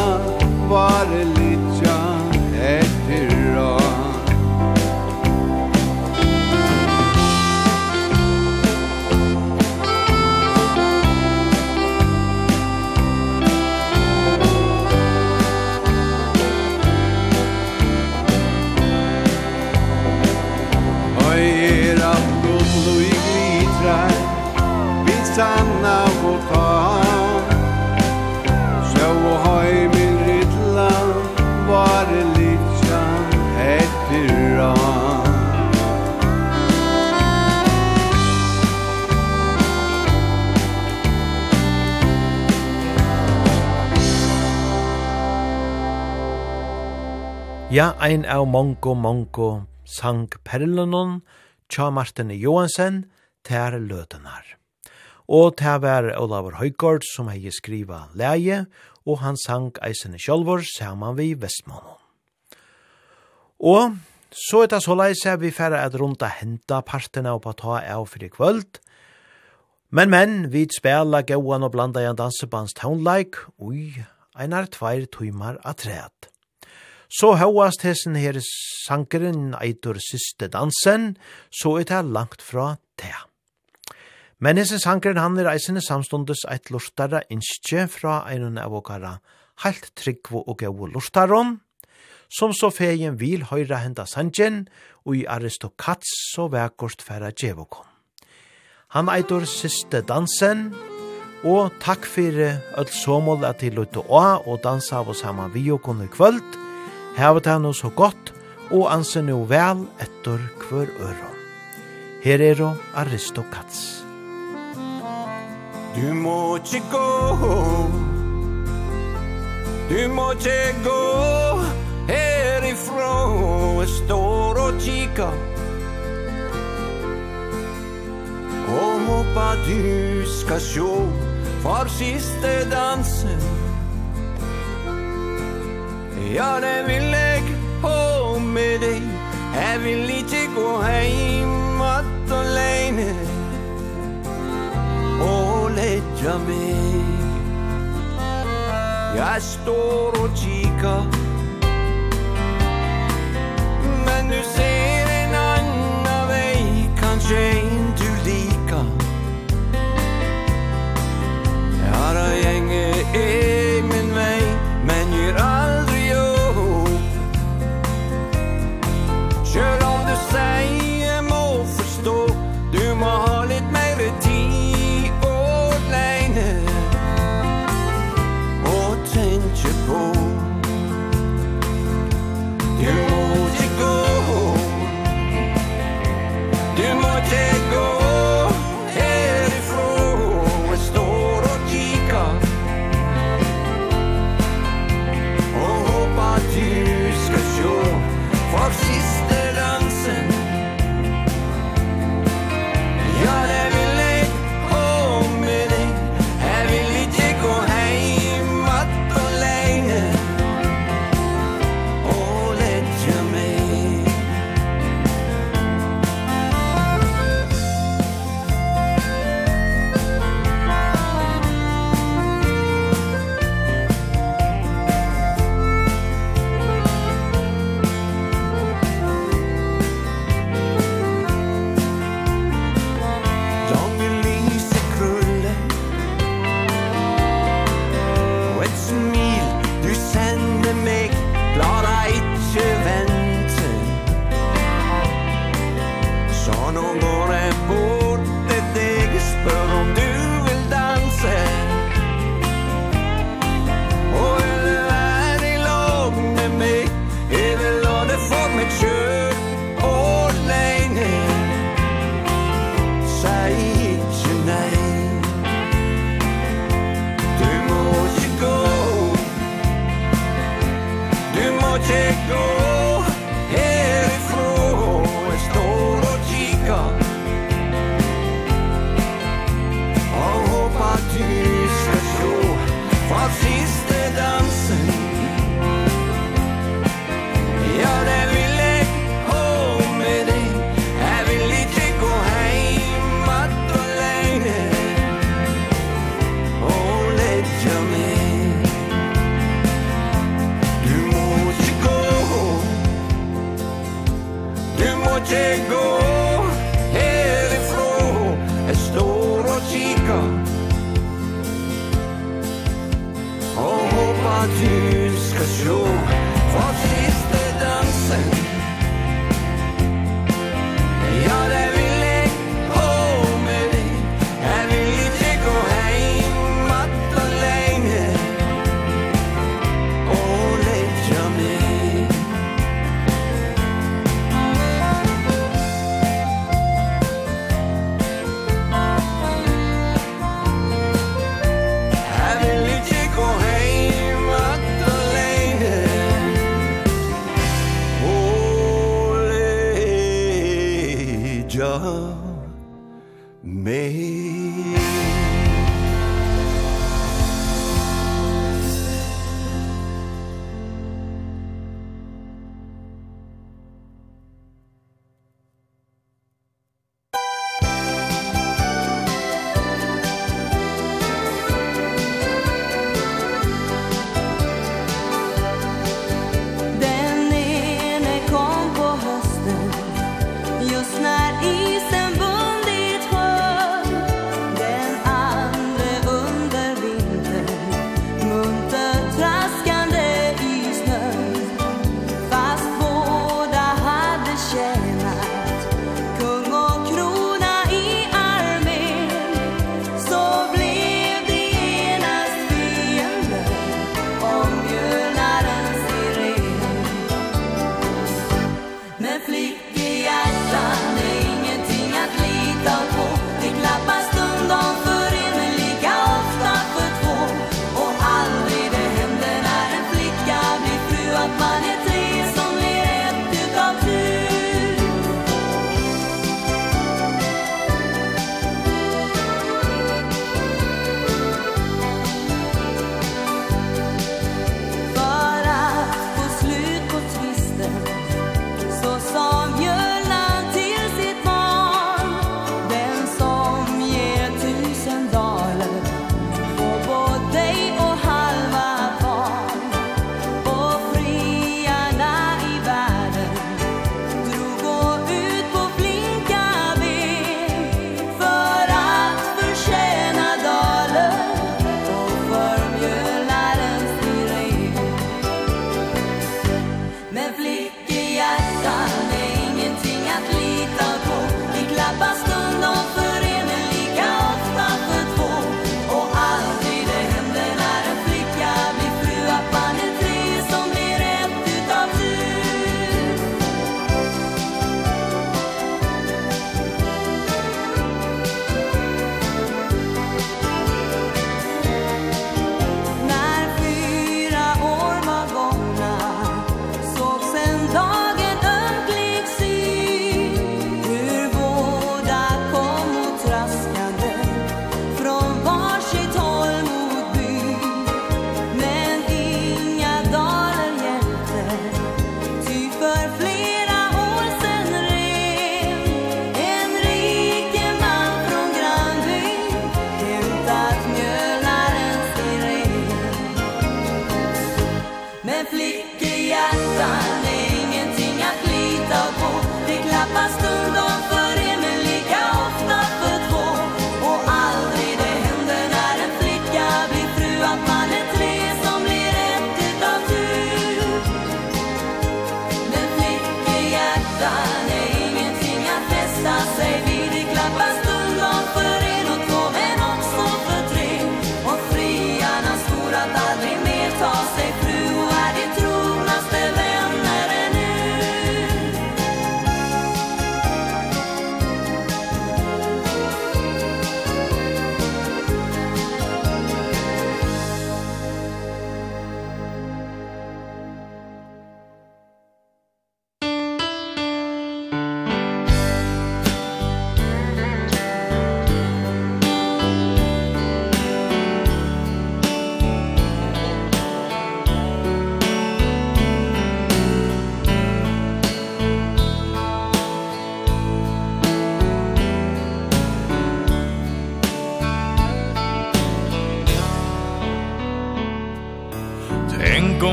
sanna og ta Sjå og høy min rytla var litja etter rann Ja, ein av mongo mongo sang perlunon, tja Martin Johansen, tær løtenar. Og det var Olavur Høygård som hei skriva leie, og han sang eisene sjolvor saman vi Vestmannen. Og så er det så leis vi færre at runda henta partene og på ta av for i kvöld. Men men, vi spela gauan og blanda i en dansebands townlike, ui, einar tveir tuimar at treat. Så hauast hessen her sankeren eitur siste dansen, så er det langt fra tæt. Men hesses hankeren han er eisene samstundes eit lortara innskje fra einan av okara, heilt tryggvo og gau lortaron, som så feien vil høyra henda sanjen, og i aristokats så vekkort færa djevokon. Han eitur siste dansen, og takk fyrir öll somol at til løyte å og dansa av oss hemma vi og kunne kvöld, hevet han oss så godt, og anser no vel etter hver øron. Her er Aristokats. Du må ikke gå. Du må ikke gå Herifra. Jeg står og kikker. Og håper du skal sjå For siste dansen. Ja, det vil jeg ha med deg. Jeg vil ikke gå hjem At alene og lägga mig Jeg står og kikar Men du ser en annan väg Kanske inte lika Här har jag inget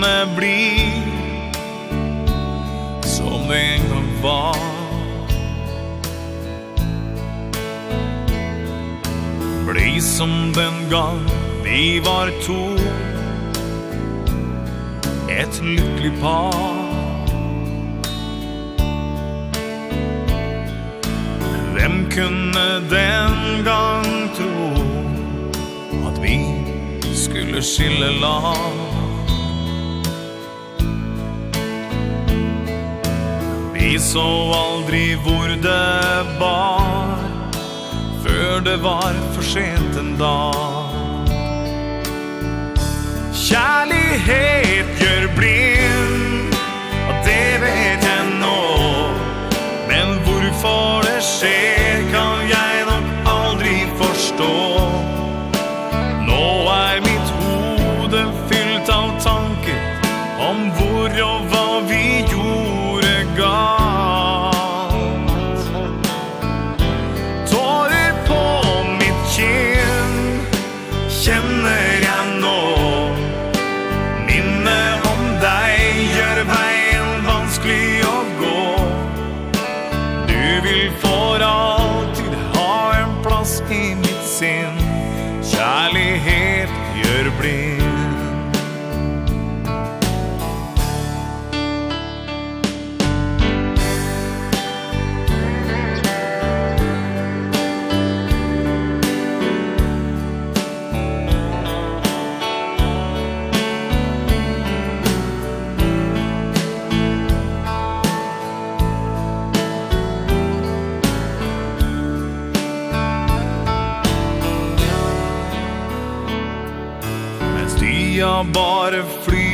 kunne bli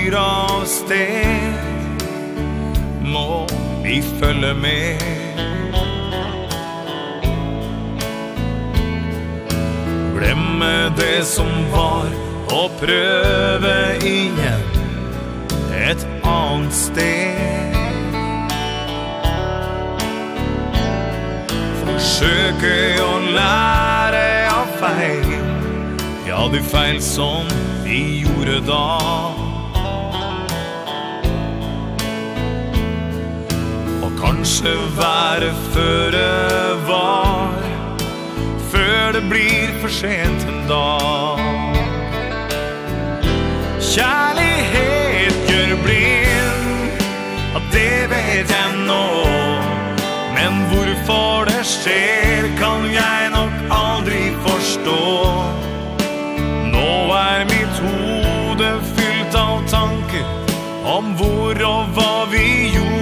dyr av sted. Må vi følge med. Glemme det som var Og prøve igjen Et annet sted. Forsøke å lære av feil. Ja, de feil som vi gjorde da. kanskje være før det var. Før det blir for sent en dag. Kjærlighet gjør blind. Ja, det vet jeg nå Men hvorfor det skjer kan jeg nok aldri forstå Nå er mitt hode fylt av tanker Om hvor og hva vi gjorde.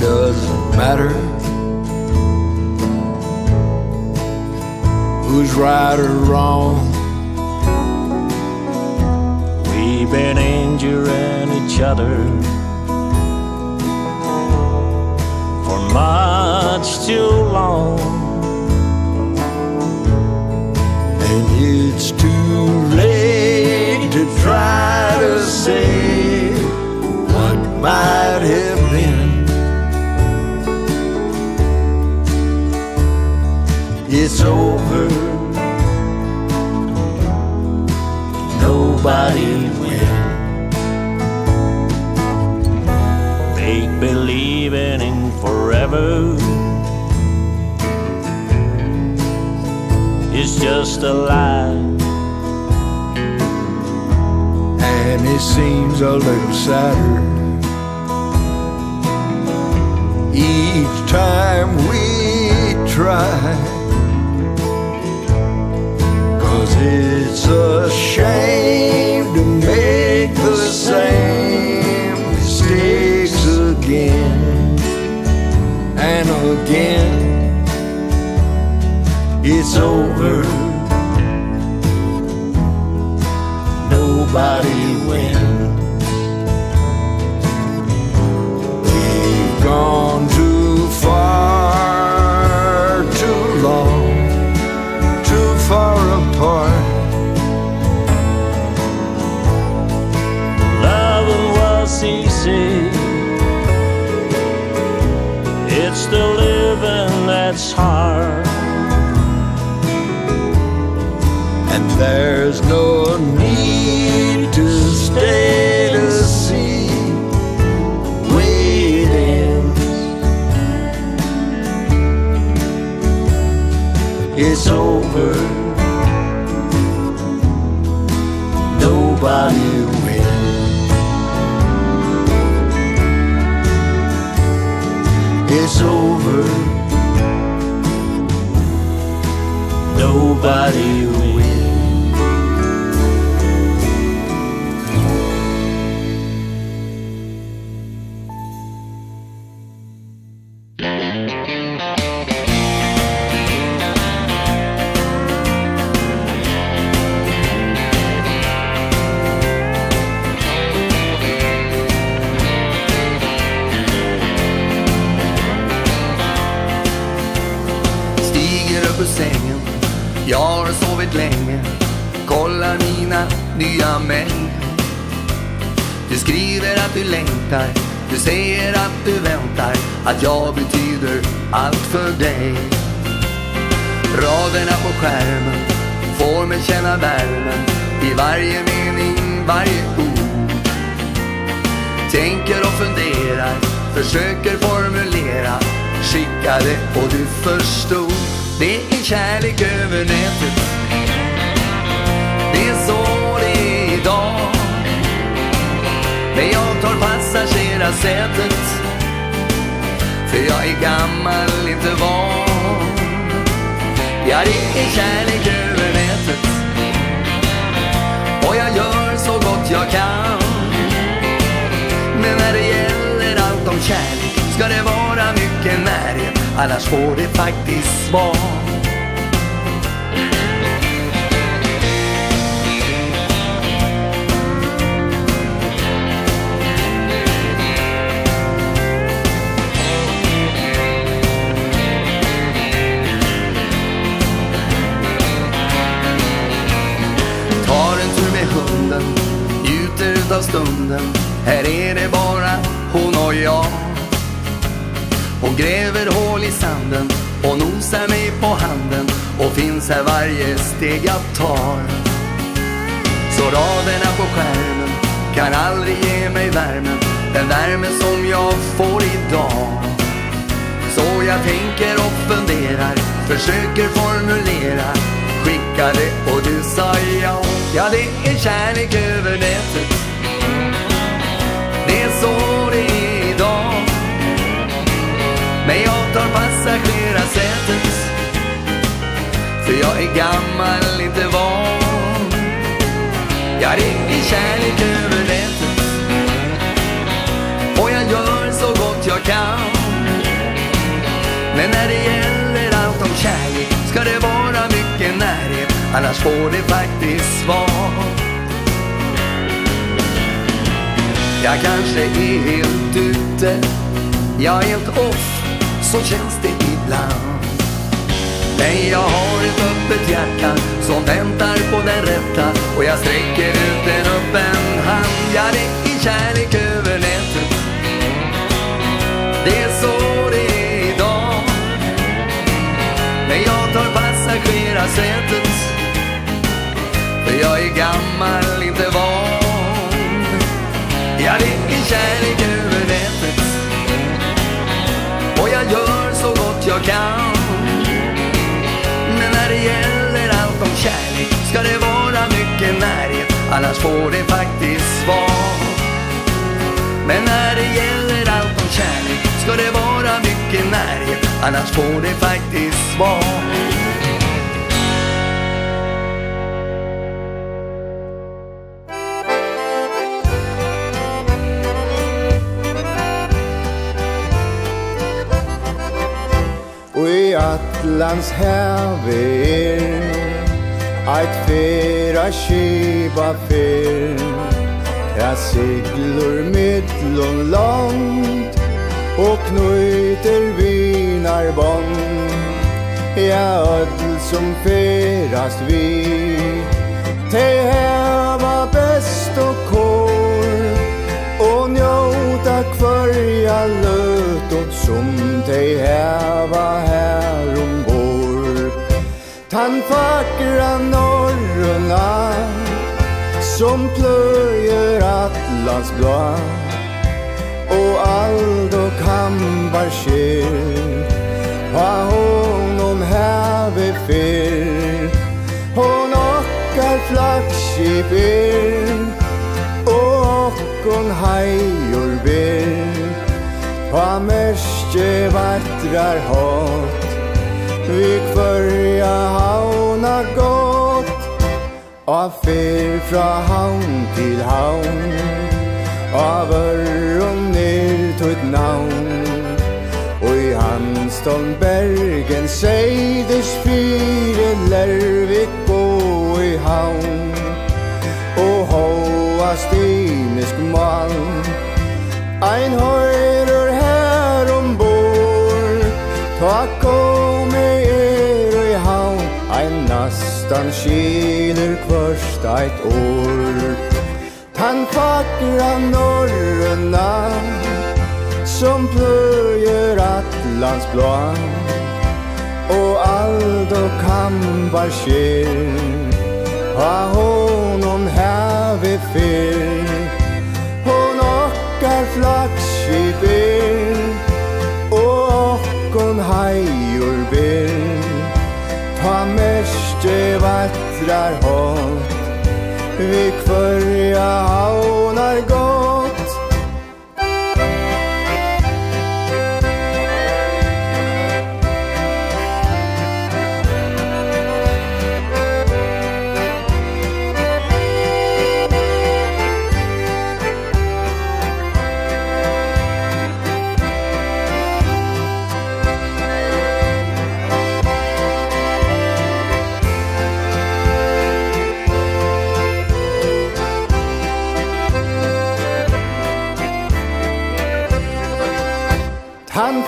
doesn't matter. Who's right or wrong? We've been injuring each other For much too long. And it's too late to try to say What might have been It's over. Nobody will Make believe in forever. It's just a lie. And it seems a little sadder. Each time we try it's a shame to make the same mistakes again and again. It's over. Nobody wins. We've gone apart Love was easy. It's the living that's hard. And there's no need to stay to see. Waiting. It's over nobody will It's over. Nobody will nya mejl Du skriver att du längtar Du säger att du väntar Att jag betyder allt för dig. Raderna på skärmen Får mig känna värmen I varje mening, varje ord. Tänker och funderar Försöker formulera Skickade det och du förstod Det är kärlek över nätet. Men jag tar passagerarsätet. För jag är gammal, inte van. Jag ringer kärlek över nätet. Och jag gör så gott jag kan. Men när det gäller allt om kärlek Ska det vara mycket närhet. Annars får det faktiskt vara. Gräver hål i sanden och nosar mig på handen Och finns här varje steg jag tar. Så raderna på skärmen kan aldrig ge mig värmen Den värme som jag får idag. Så jag tänker och funderar Försöker formulera Skicka det och du sa ja. Ja det är kärlek över nätet. Det är så Men jag tar passagerarsätet För jag är gammal, inte van. Jag ringer kärlek över nätet. Och jag gör så gott jag kan. Men när det gäller allt om kärlek Ska det vara mycket närhet. Annars får det faktiskt svar. Jag kanske är helt ute. Jag är helt off så känns det ibland. Men jag har ett öppet hjärta som väntar på den rätta Och jag sträcker ut en öppen hand. Jag är kärlek över nätet. Det är så det är idag. Men jag tar passagerarsätet För jag är gammal, inte van. Jag är kärlek över kan Men när det gäller allt om kärlek Ska det vara mycket närhet Annars får det faktiskt svar. Men när det gäller allt om kärlek Ska det vara mycket närhet Annars får det faktiskt svar. Atlans herver Eit fyrra skiba fyr Ja siglur mittlun langt Og knyter vinar bond Ja ödl som fyrast vi Te heva best og kår Og njóta kvarja löt Og som te heva han fakra norrorna som plöjer atlas blå och allt och kambar skär ha honom här vid fyr hon ockar flax i fyr och hon hajor ber. Ha märske vattrar hot Vi kvörja Og fer fra havn til havn Av ør og ned tøyt navn. Og i Hanston Bergen Seiders fire Lervik og i havn. Og hoa stenisk mal Ein høyrer her ombord Takk Hjertan skiner kvørst eit år Tan fakra norrøna Som pløyer atlans blåa. Og aldo kambar skir Ha honom heve fyr Hon okkar flaggskip er Og okkon hajor ber. Ta mersk det vattrar hav Vi kvarja hav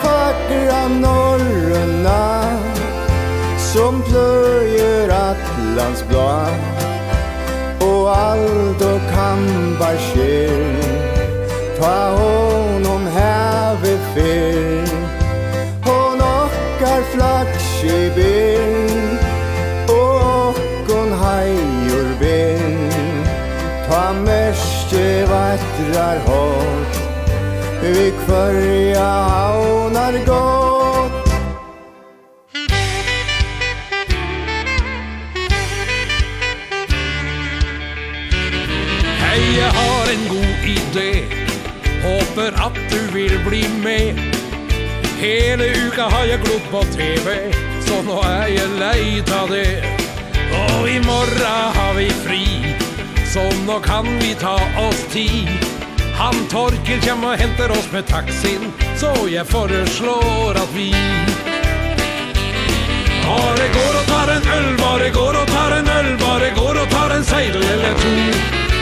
fakra norröna som plöjer Atlans blå och allt och kampar skär ta honom här fyr hon ockar flax i ben och hon hajor ben ta mörste vattrar hon Vi kvarja haunar gått Hei, jeg har en god idé. Håper at du vil bli med. Hele uka har jeg glott på TV Så nå er jeg leit av det. Og i morgen har vi fri Så nå kan vi ta oss tid. Han Torkel kommer och hämtar oss med taxin Så jag föreslår att vi Var det går och tar en öl, var det går och tar en öl Var det går och tar en seil eller to.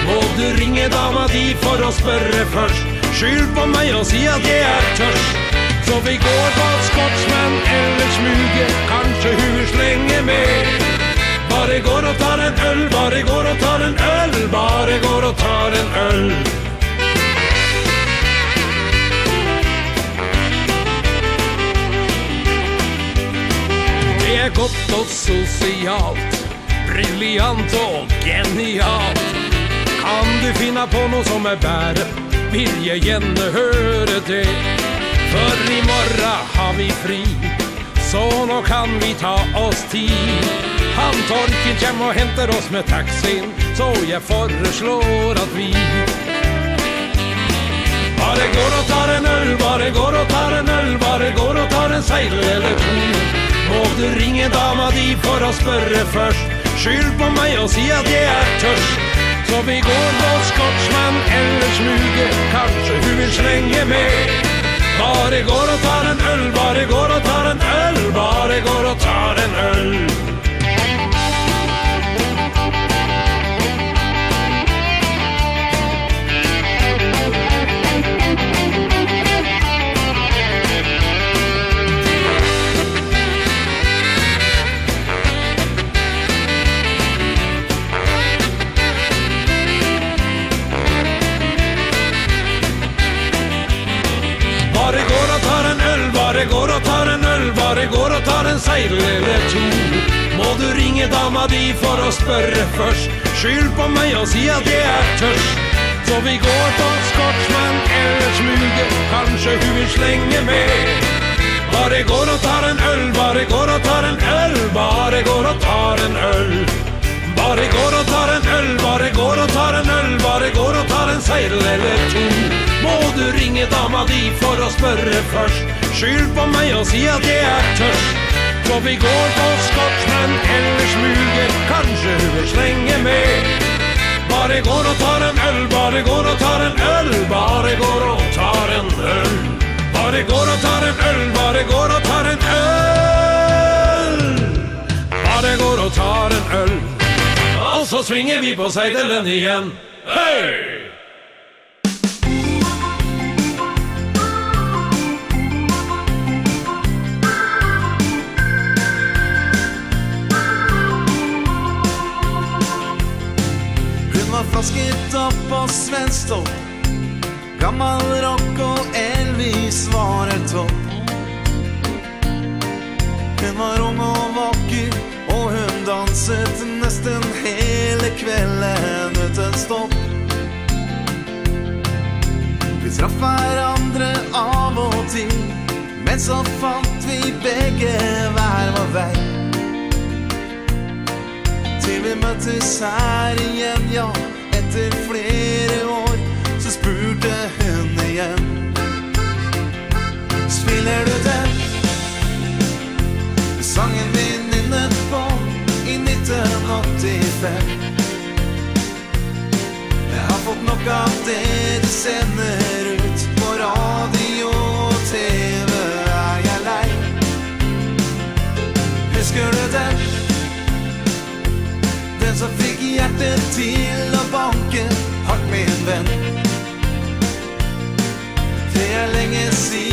Må du ringe dama di for å spørre først. Skyld på meg og si at jeg er tørst. Så vi går på skottsmenn eller smuge Kanskje hun slenger med Bare går og tar en øl, bare går og tar en øl Bare går og tar en øl. gott och socialt Briljant och genialt. Kan du finna på något som är värre Vill jag gärna höra det. För imorgon har vi fri Så nå kan vi ta oss tid. Han torken kjem og henter oss med taxin Så jag föreslår att vi Bare går og tar en øl, bare går og tar en øl Bare går og tar en seil eller to måtte ringe dama di for å spørre først. Skyld på meg og si at jeg er tørst. Så vi går på skotsmann eller smuge. Kanskje hun vil slenge med. Bare går og tar en øl, bare går og tar en øl Bare går og tar en øl. og tar en seil eller to. Må du ringe dama di for å spørre først? Skyld på meg og si at jeg er tørst. Så vi går på skotsmann eller smuge Kanskje hun vil slenge med. Bare går og tar en øl, bare går og tar en øl Bare går og tar en øl. Bare går og tar en øl, bare går og tar en øl Bare går og tar en seil eller to? Må du ringe dama di for å spørre først? Skyld på meg og si at jeg er tørst. For vi går på skotsmenn eller smuger Kanskje hun vil slenge med. Bare går og tar en øl, bare går og tar en øl? Bare går og tar en øl? Bare går og tar en øl, bare går og tar en øl? Bare går og tar en øl? så svinger vi på seidelen igjen. Hei! Hun var flasket opp på svensk topp Gammal rock og Elvis var en topp Hun var ung og vakker Og hun danset festen hele kvelden uten stopp. Vi traff hverandre av og til Men så fant vi begge hver vår vei Til vi møttes her igjen, ja Etter flere år så spurte hun igjen Spiller du den? Sangen vi 85 Jeg har fått nok av det du sender ut På radio og TV er jeg lei Husker du den? Den som fikk hjertet til å banke Hardt med en venn Det er lenge siden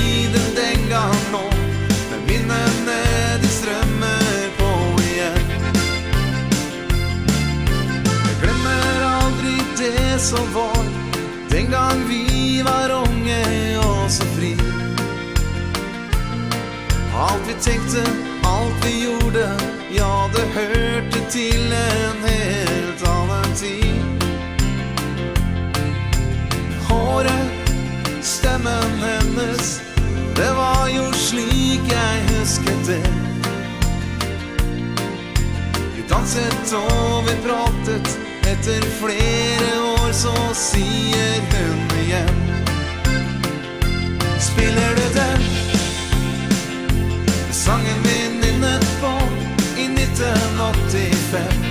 det som var. Den gang vi var unge og så fri. Alt vi tenkte, alt vi gjorde Ja, det hørte til en helt annen tid. Håret, stemmen hennes Det var jo slik jeg husket det. Vi danset og vi pratet Etter flere år så sier hun igjen. Spiller du den? Sangen min innet på i 1985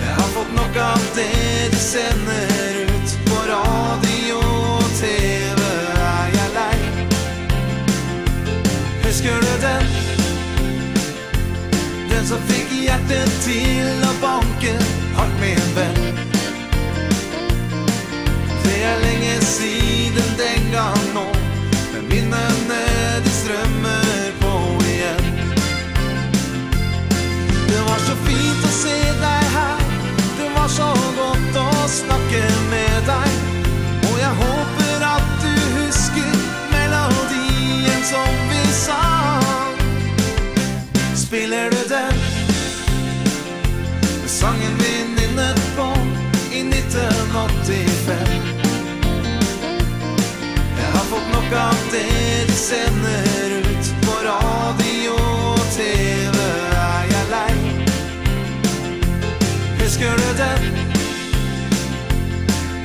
Jeg har fått nok av det du sender ut på radio og TV siden den gang nå Men minnene de strømmer på igjen. Det var så fint å se deg her Det var så godt å snakke med deg. Og jeg håper at du husker melodien som vi sang Spiller du den? Sangen vi nynnet på i 1985 nok av det du sender ut på radio og tv er jeg lei? Husker du den?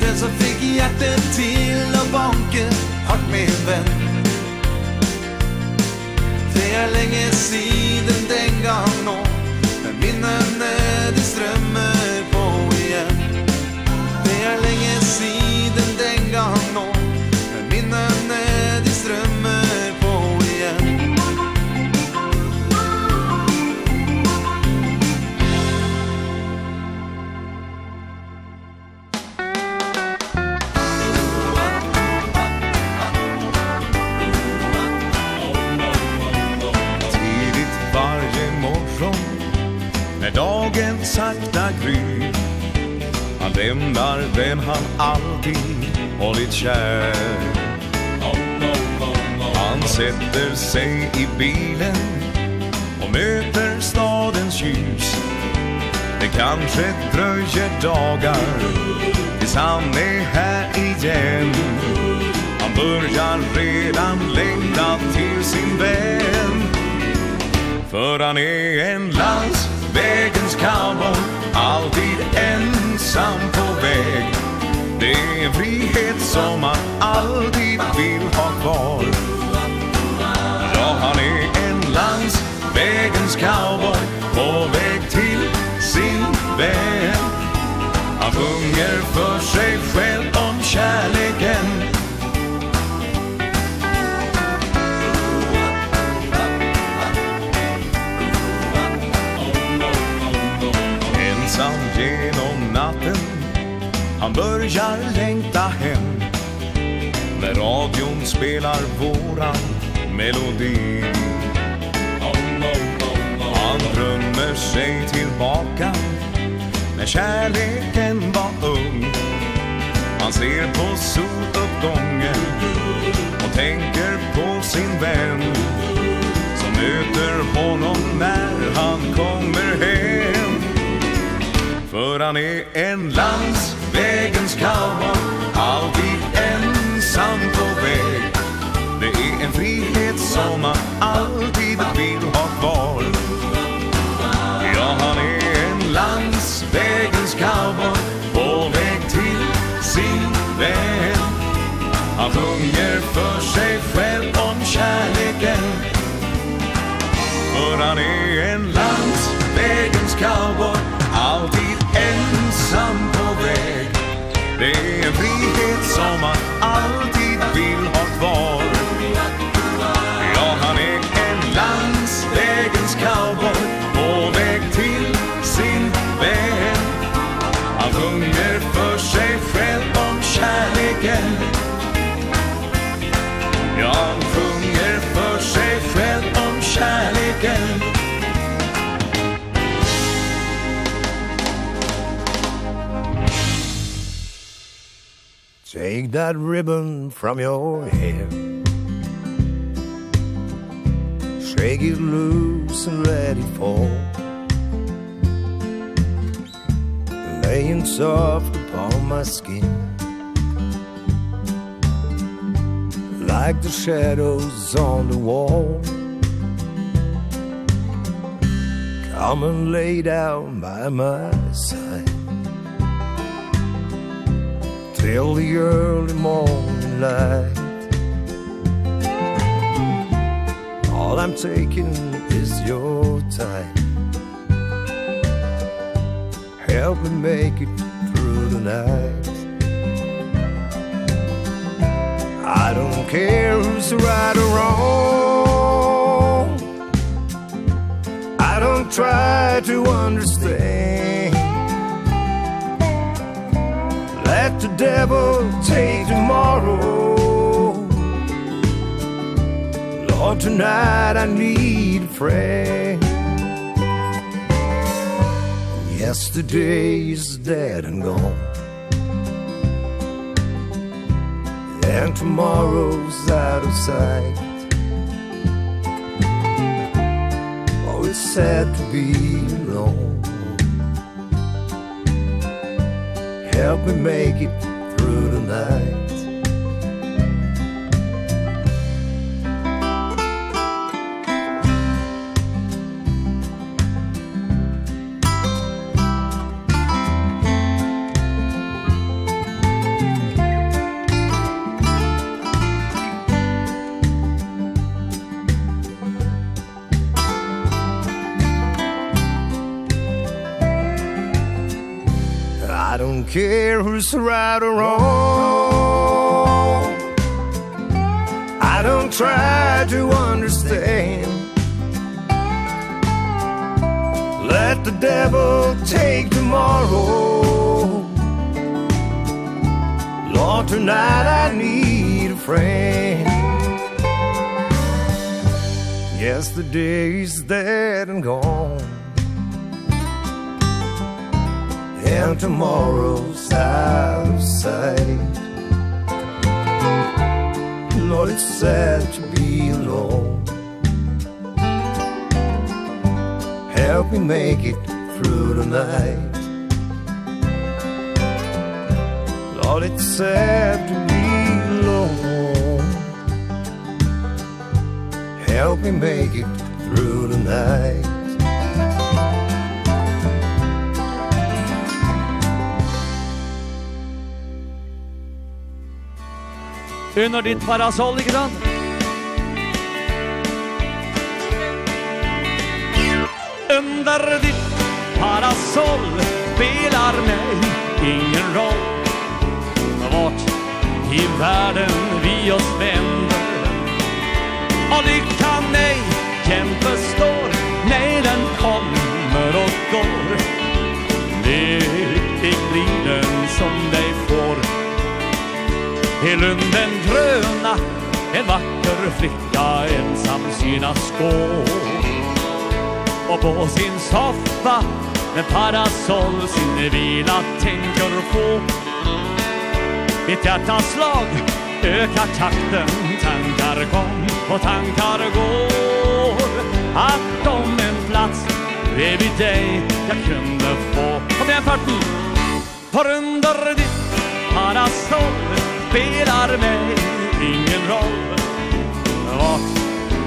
Den som fick hjärtet till att banka Hårt min venn. Det er lenge siden den gang nå Men minnene de strømmer strömmen sakta gry. Han lämnar den han alltid hållit kär. Han sätter sig i bilen Och möter stadens ljus. Det kanske dröjer dagar Tills han är här igen. Han börjar redan längta till sin vän. För han är en lands vägens cowboy Alltid ensam på väg. Det är en frihet som man alltid vill ha kvar. Ja, han är en lands vägens cowboy På väg till sin vän. Han sjunger för sig själv om kärleken. Han börjar längta hem. När radion spelar våran melodi. Han drömmer sig tillbaka. När kärleken var ung. Han ser på soluppgången. Och tänker på sin vän. Som möter honom när han kommer hem. För han är en lands vägens cowboy Alltid ensam på väg. Det är en frihet som man alltid vill ha kvar. Ja, han är en landsvägens cowboy På väg till sin vän. Han sjunger för sig själv om kärleken. För han är en landsvägens cowboy Take that ribbon from your hair. Shake it loose and let it fall. Laying soft upon my skin. Like the shadows on the wall. Come and lay down by my side till the early morning light. All I'm taking is your time. Help me make it through the night. I don't care who's right or wrong. I don't try to understand. Let the devil take tomorrow. Lord, tonight I need a friend. Yesterday is dead and gone. And tomorrow's out of sight. Oh, it's sad to be alone. Help me make it through the night. care who's right or wrong. I don't try to understand. Let the devil take tomorrow. Lord, tonight I need a friend. Yesterday's dead and gone. and tomorrow's out of sight Lord, it's sad to be alone. Help me make it through the night. Lord, it's sad to be alone. Help me make it through the night. under ditt parasoll, ikke sant? Under ditt parasoll spelar mig ingen roll Vart i världen vi oss vänder Och det kan ej jämföras i lunden gröna En vacker flicka ensam sina skål Och på sin soffa med parasoll sin vila tänker få Mitt hjärtas slag ökar takten Tankar kom och tankar går. Att om en plats bredvid dig jag kunde få. Kom igen farten! För under ditt parasoll spelar mig. Ingen roll Vart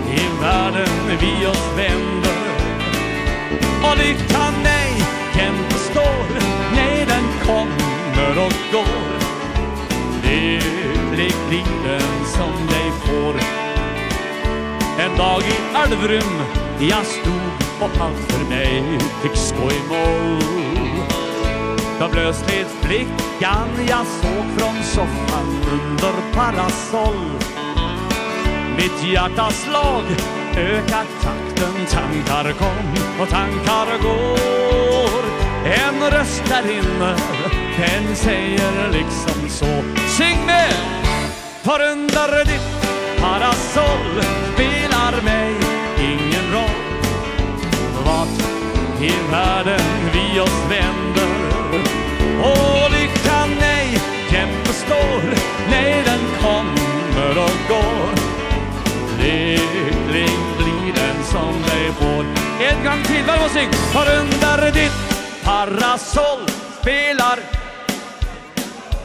i världen vi oss vänder. Och lyckan nej, kan består Nej, den kommer och går. Lycklig blir den som dig får. En dag i Alvrym Jag stod och allt för mig Fick skoj mål. Då plötsligt flickan jag såg från soffan under parasoll. Mitt hjärtas slag ökar takten Tankar kom och tankar går. En röst där inne Den säger liksom så. Sing med! För under ditt parasoll Spelar mig ingen roll. Vart i världen vi oss vänder Och lyckan nei, jämt består Nej, den kommer och går. Lyckling blir den som dig får. En gång till, varm musik För under ditt parasoll. Spelar.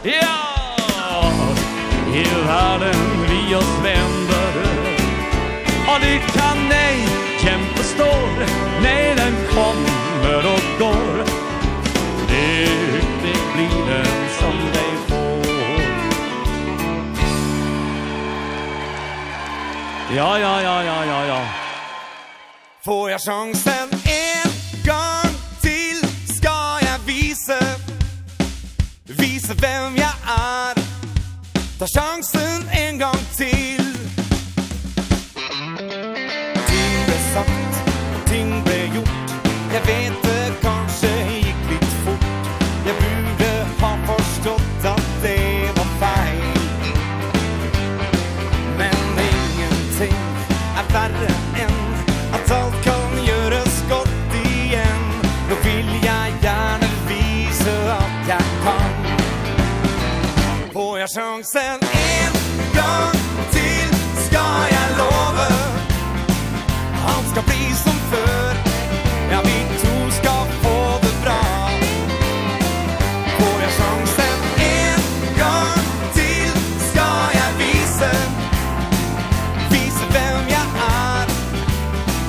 Ja! I världen vi oss vänder? Och lyckan nej, jämt består Nej, den kommer och går. Lycklig blir den som dig får. Ja, ja, ja, ja, ja, ja. Får jag chansen en gång till Ska jag visa Visa vem jag är Ta chansen en gång till chansen En gång till ska jag lova Han ska bli som förr Ja, vi to ska få det bra. Får jag chansen En gång till ska jag visa Visa vem jag är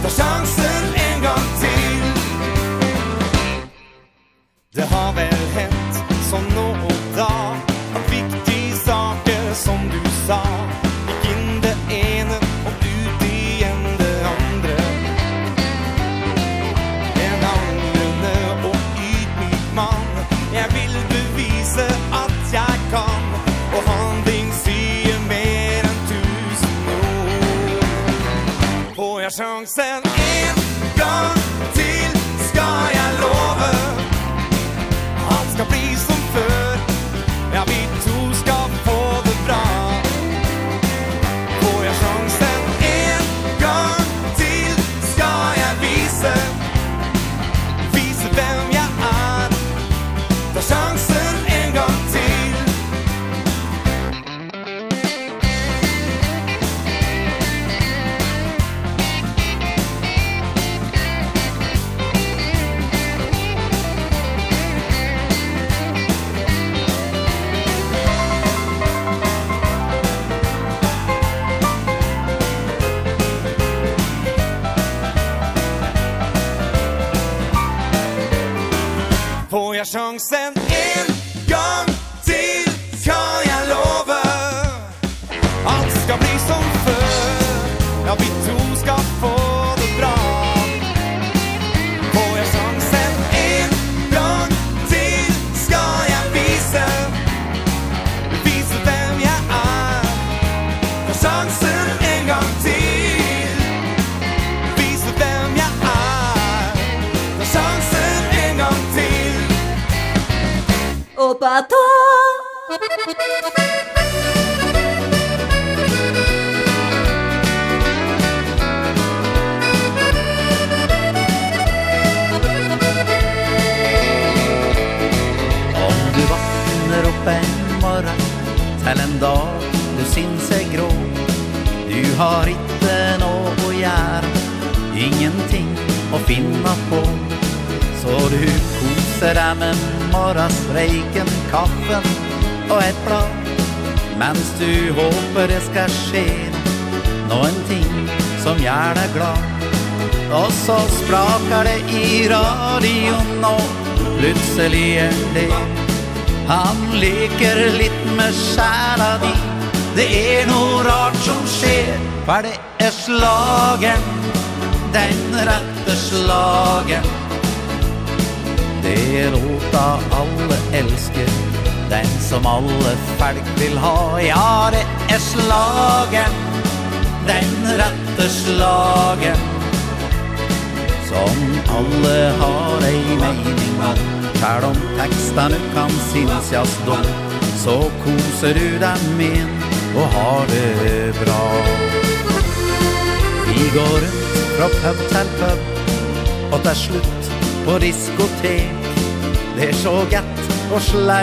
Ta chansen en gång till Det har väl hänt som någon song says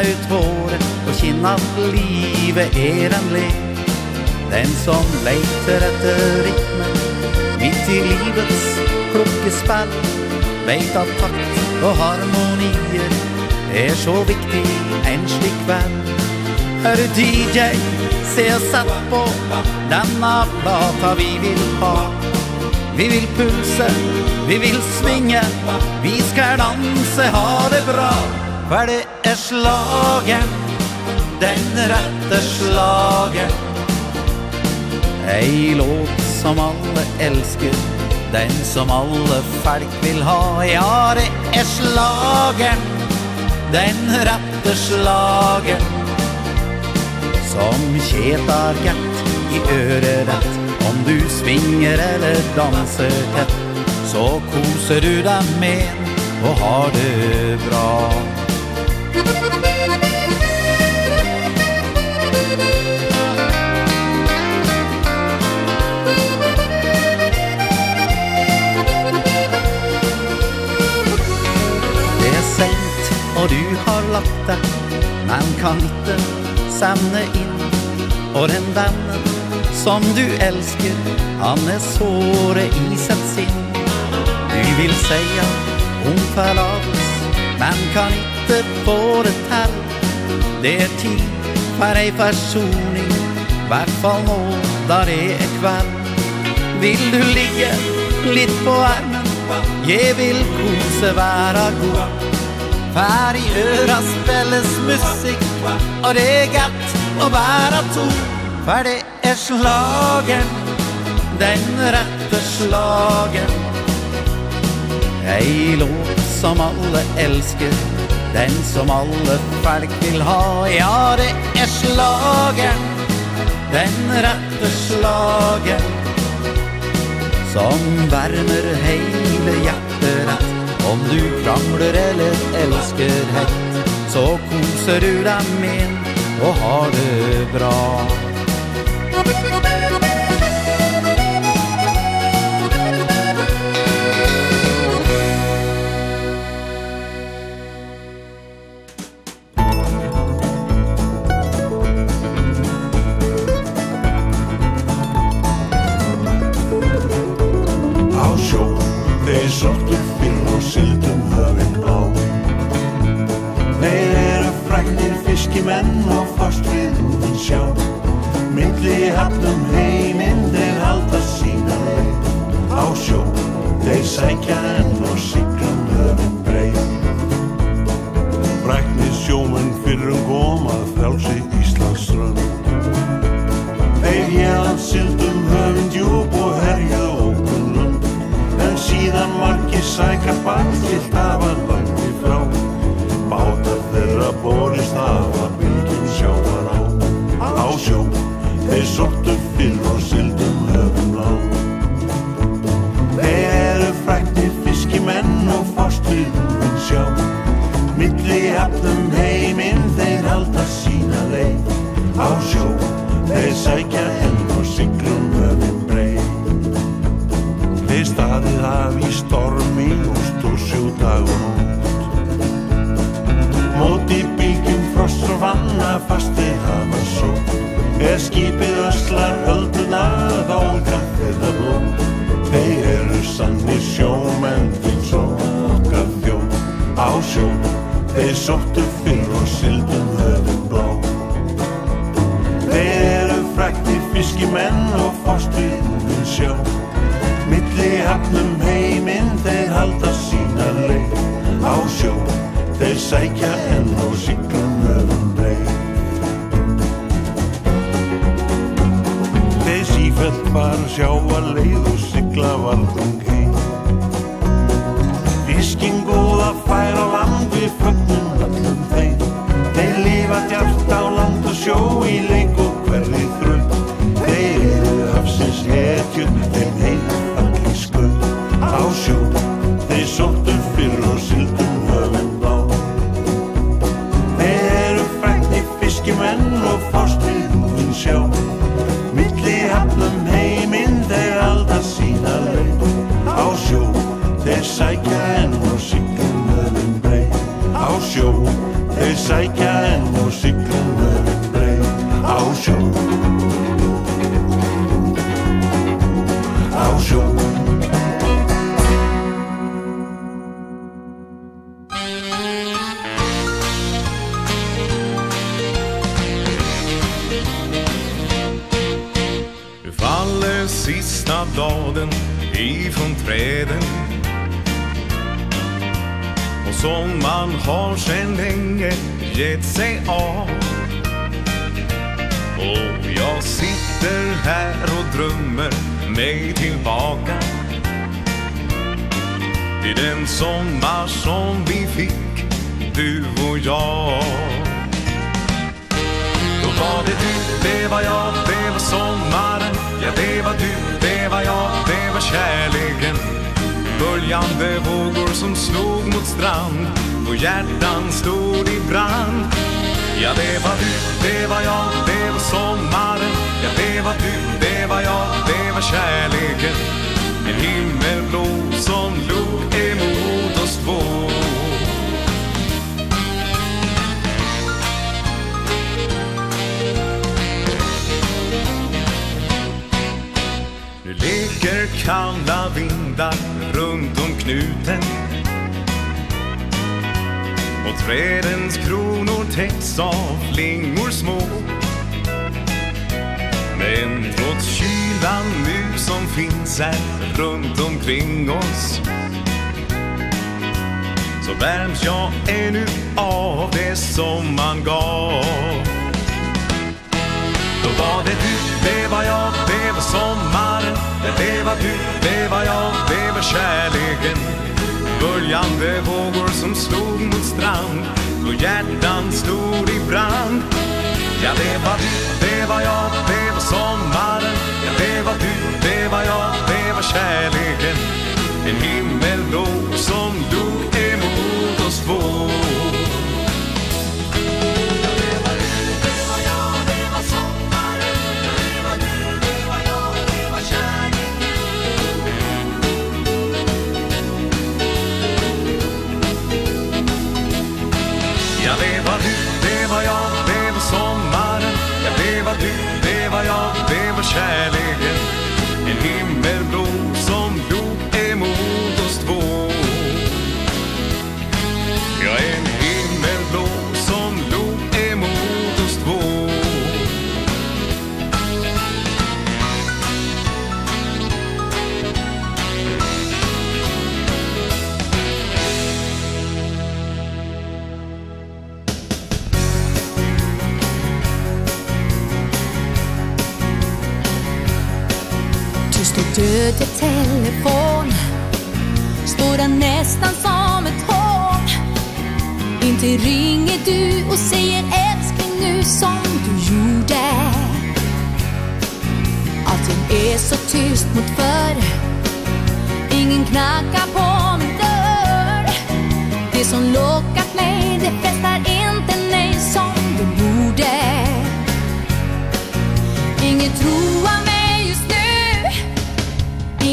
ut håret og kjenne at livet er en lek. Den som leiter etter rytmen mitt i livets klokkespill, Veit at takt og harmonier er så viktig en slik kveld. Hør DJ, se og sett på denne plata vi vil ha. Vi vil pulse, vi vil svinge, vi skal danse, ha det bra. For det er slagen? Den rette slagen. Ei låt som alle elsker Den som alle folk vil ha. Ja, det er slagen. Den rette slagen. Som kjetar gatt i øret Om du svinger eller danser tett Så koser du deg med og har det bra. Og du har lagt deg Men kan ikke samne inn. Og den vennen som du elsker Han är såre i sitt sinn. Du vill säga om förlavus Men kan inte få det här Det är tid för ei försoning Hvertfall nå da det er kveld. Vil du ligge litt på armen? Jeg vil kose være god. Här i öra spälles musik Och det är gatt att bära to. För det är slagen Den rätte slagen. Ei låt som alle elsker Den som alle folk vil ha. Ja, det er slagen Den rette slagen Som värmer hele hjertet. Om du kramler eller elsker hett Så koser du deg min og har det bra.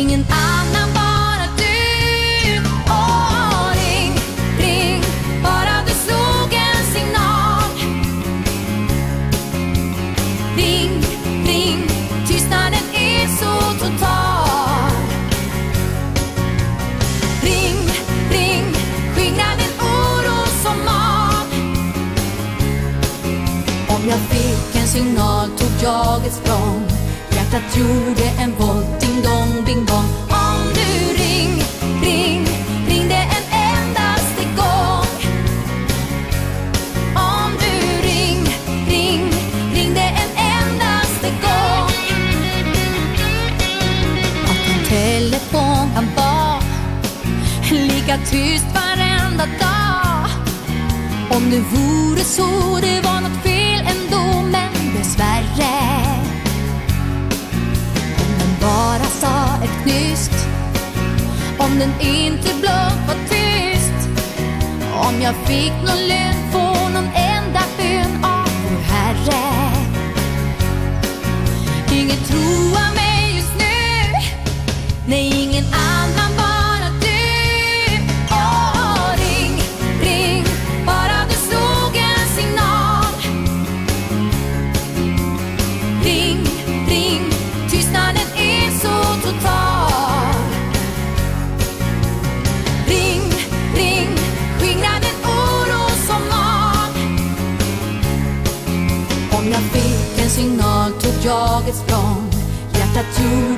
ingen annan bara du. Åh, ring, ring, bara du slog en signal. Ring, ring, tystnaden är så total. Ring, ring, skingra den oro som mal Om jag fick en signal tog jag ett språng. Hjärtat gjorde en volt dong ding dong. Om du ring, ring, ring en endaste gång Om du ring, ring, ring en endaste gång Att telefon kan vara lika tyst varenda dag. Om det vore så det var något fel. knist Om den inte blott var tyst. Om jag fick någon lön Få någon enda bön. Av vår Herre. Inget troa mig just nu. Nej, ingen annan du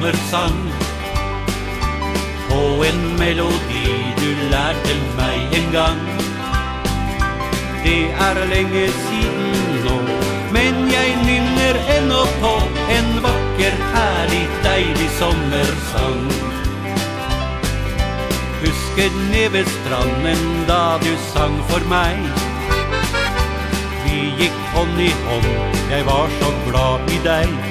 sommersang På en melodi du lærte meg en gang. Det er lenge siden nå Men jeg minner ennå på En vakker, herlig, deilig sommersang. Husker ned ved stranden da du sang for meg. Vi gikk hånd i hånd, jeg var så glad i deg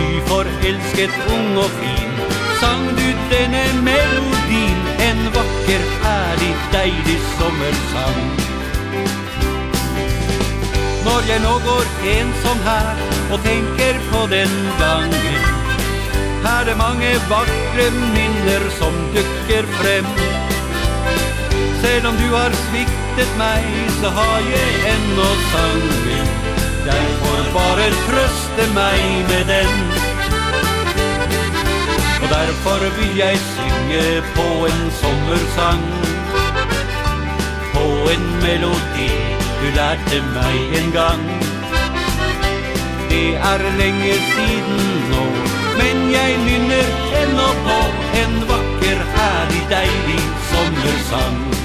nyforelsket ung og fin. Sang du denne melodin En vakker, herlig, deilig sommersang. Når jeg nå går ensom her Og tenker på den gangen Her er mange vakre minner som dukker frem. Selv om du har sviktet meg Så har jeg ennå sangen Jeg får bare trøste meg med den. Og derfor vil jeg synge på en sommersang. På en melodi du lærte meg en gang. Det er lenge siden nå Men jeg nynner ennå på en vakker, herlig, deilig sommersang.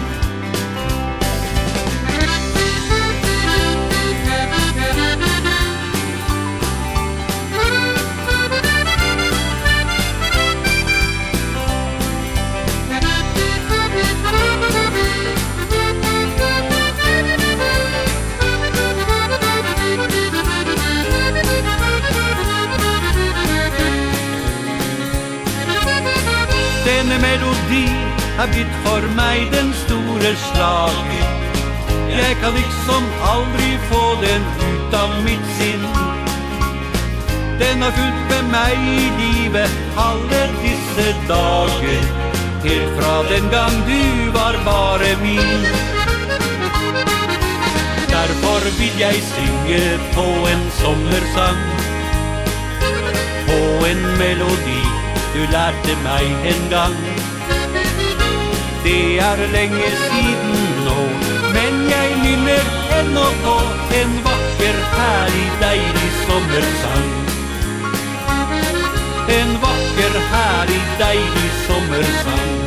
melodi har blitt for meg den store slaget. Jeg kan liksom aldri få den ut av mitt sinn. Den har fulgt med meg i livet alle disse dager Helt fra den gang du var bare min. Derfor vil jeg synge på en sommersang På en melodi du lærte meg en gang. Det er lenge siden nå Men jeg nynner ennå på En vakker, herlig, deilig sommersang. En vakker, herlig, deilig sommersang.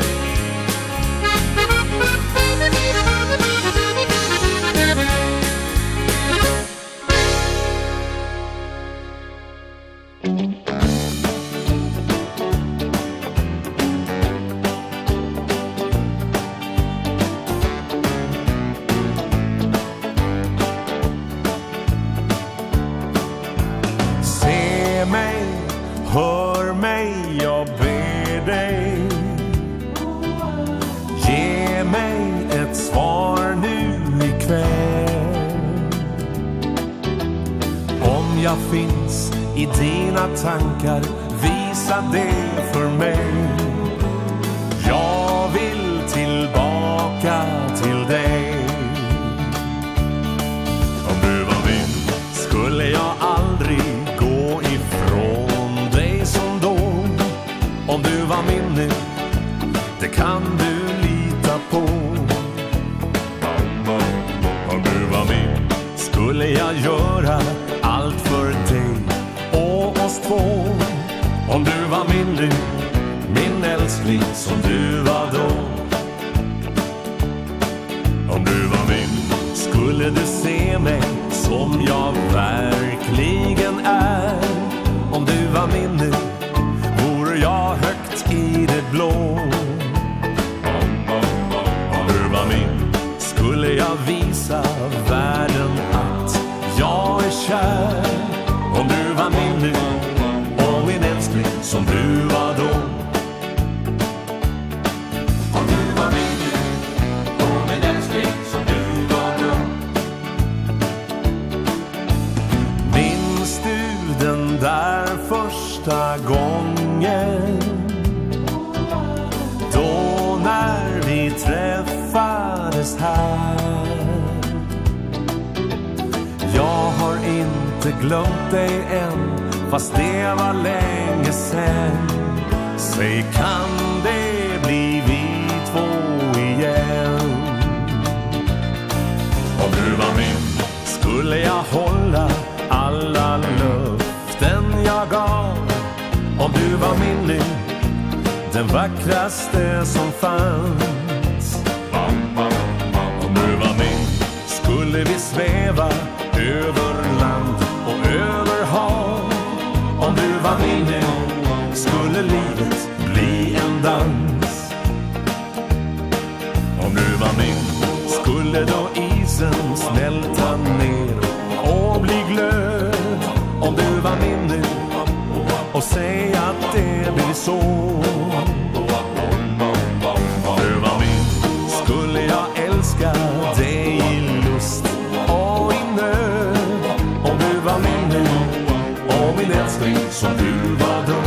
som du var då.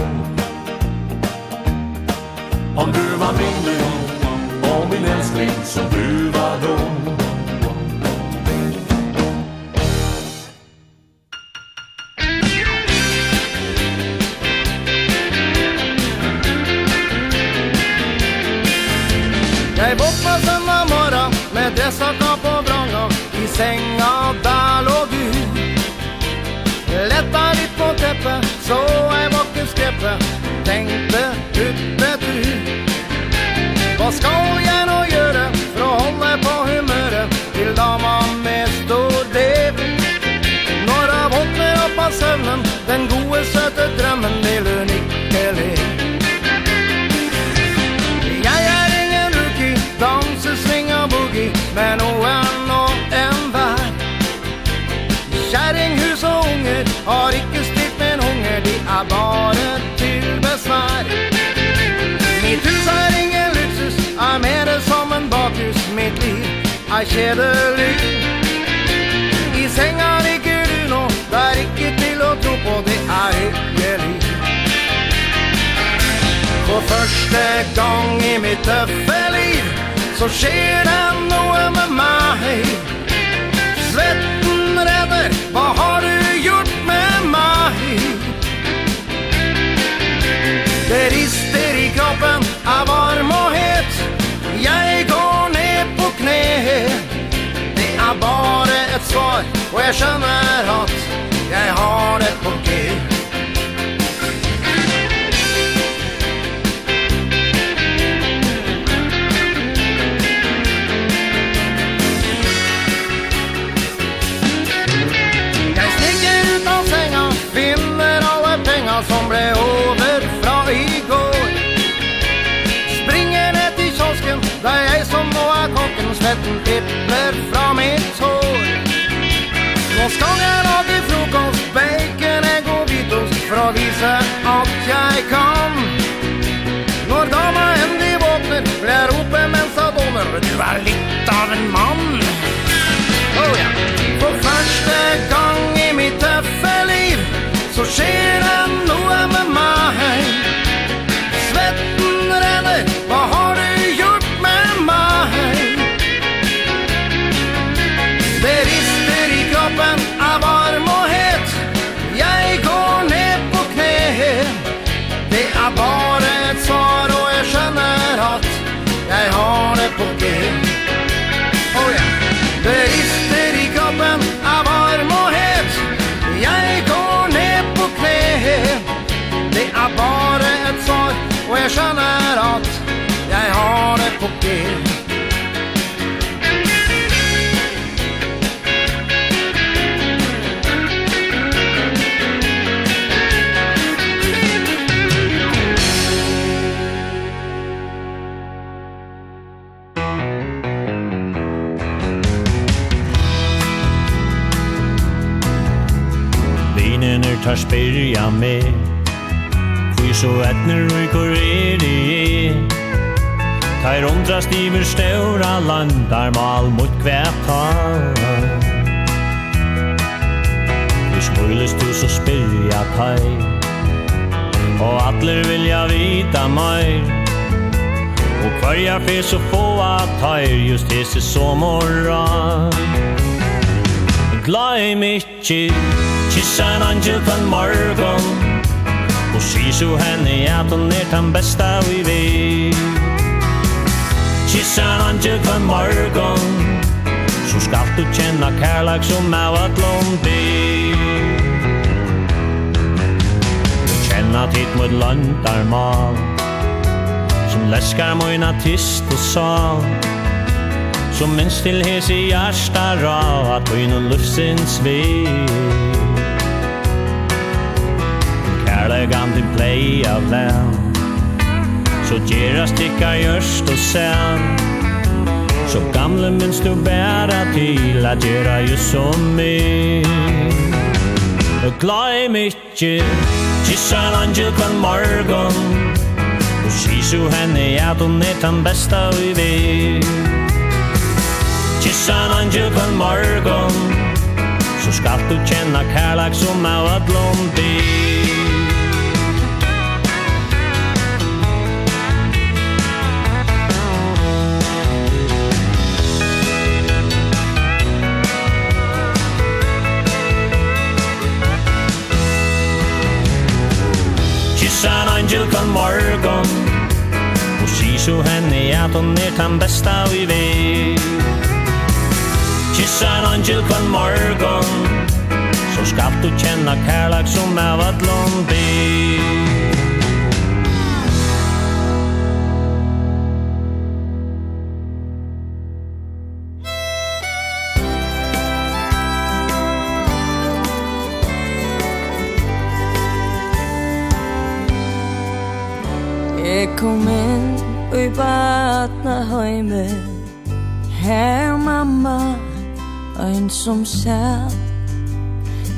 Om du var min nu Och min älskling som du har varit till besvär Mitt hus er ingen luksus Er mer som en bakhus. Mitt liv er kjedelig. I senga ligger du nå Det er ikke til å tro på Det er hyggelig. For første gang i mitt tøffe liv Så skjer det noe med meg. Svetten redder Hva har du gjort med meg? Det rister i kroppen av varm og het. Jeg går ned på kne. Det er bare et svar Og jeg skjønner at Jeg har det på gud vatten pipplar fra mitt hår. Nå skal jeg lage frokost, Bacon, egg og hvitost For å vise at jeg kan. Når dama endi våkner, vil jeg rope mens jeg mensadoner Du er litt av en mann. Oh ja. For første gang i mitt tøffe liv Så skjer en por qué Oh ja yeah. Det rister i kroppen av varm og het. Jeg går ned på kne. Det er bare et svar Og jeg skjønner at Jeg har det på grep tar spyrja meg Hvor så etner og hvor er det? Jeg Tar undra stiver støvra landar mal mot kvetar Hvor smulest du så spyrja tar Og atler vilja vita meir Og kvarja fyr så få at tar Just hese som morra Glad Kyssa en angel på en morgon Och si så henne at hon er den bästa vi vet. Kyssa en angel på en morgon Så skal du kjenna kærlag som av at lombi Kjenna tid mot landarmal Som leskar møyna tyst og sal. Som minst til hese i hjärsta ra At høyna lufsins vei sagan din av vän Så gera sticka görst og sen. Så gamle minns du bæra til at gjerra ju som min Og glem ikkje Kissa en angel kvann morgon. Og sisu henne at hun er den besta vi vil Kissa en angel kvann morgon. Så skal du kjenna kærlek som er at lom kyssa en angel kan morgon. Och kisho henne at hon er den besta vi vet. Kyssa en angel kan morgon. Så so du känna kärlek som av att lån ber Velkommen i barna høyme Her mamma Ein som sat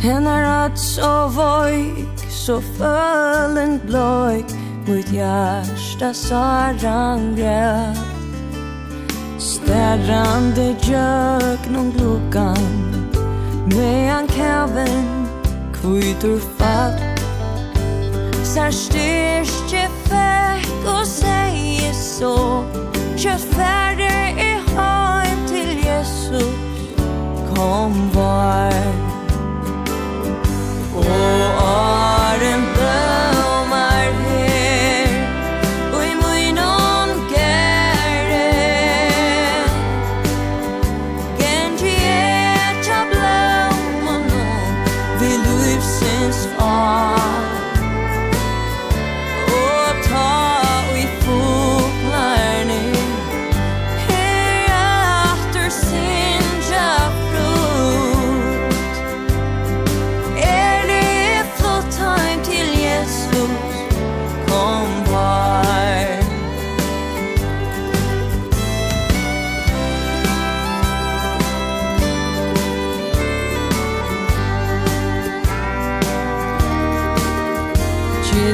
Hen er at så voik Så følen bløyk Mot hjärsta saran græt Stærrande jøk Nån glukkan Mean kæven Kvitur fatt. Sär styrstje og säger så Kjøtt færre i hagen til Jesus Kom var. Og åren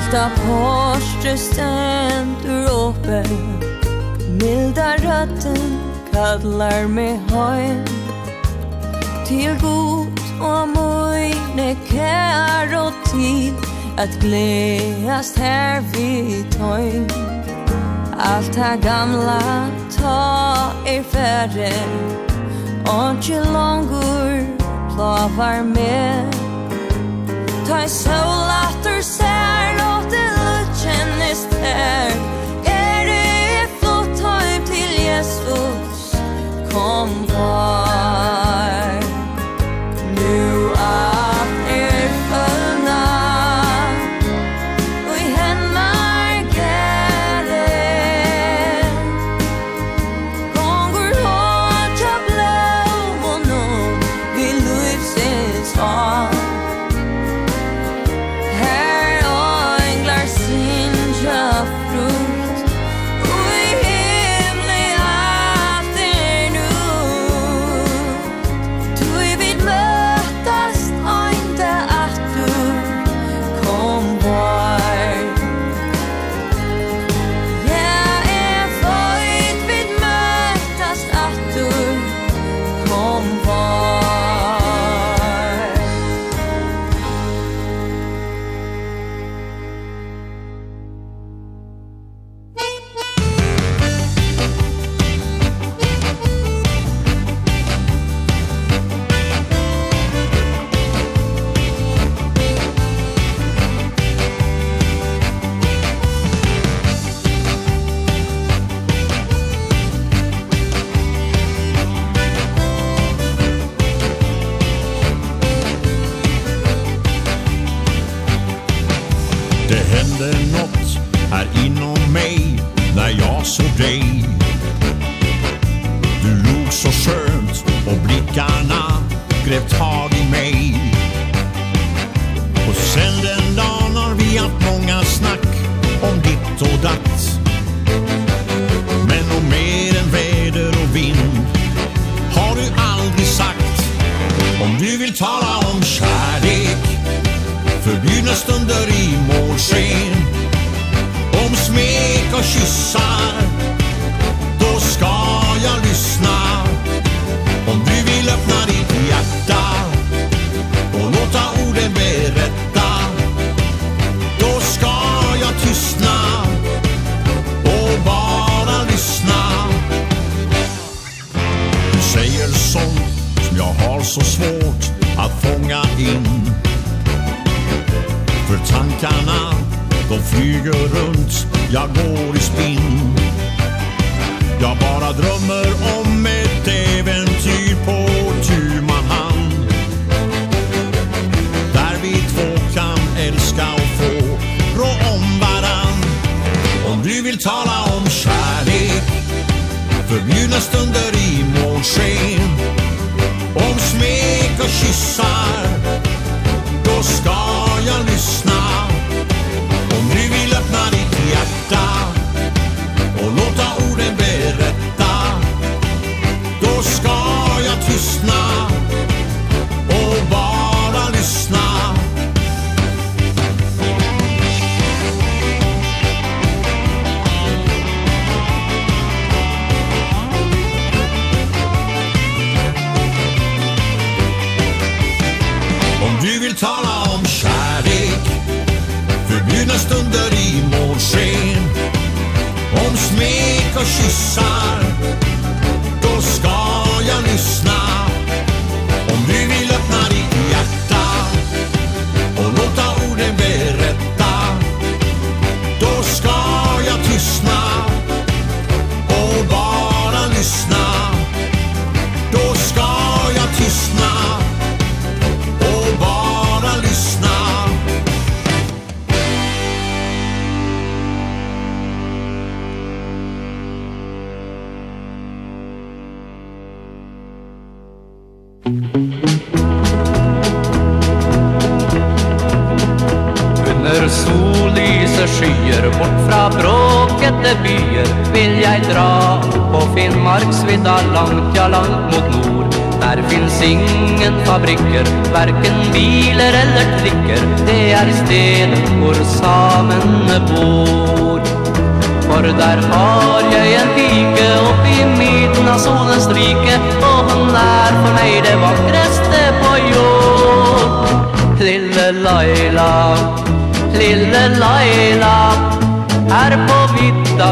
Nästa porstre stendur oppe Milda rötten kallar mig hem Til god og møyne kær og tid At glädjas her vi tøyn Alt det gamla ta er färre. Onge långur plavar med. Ta i sola kom var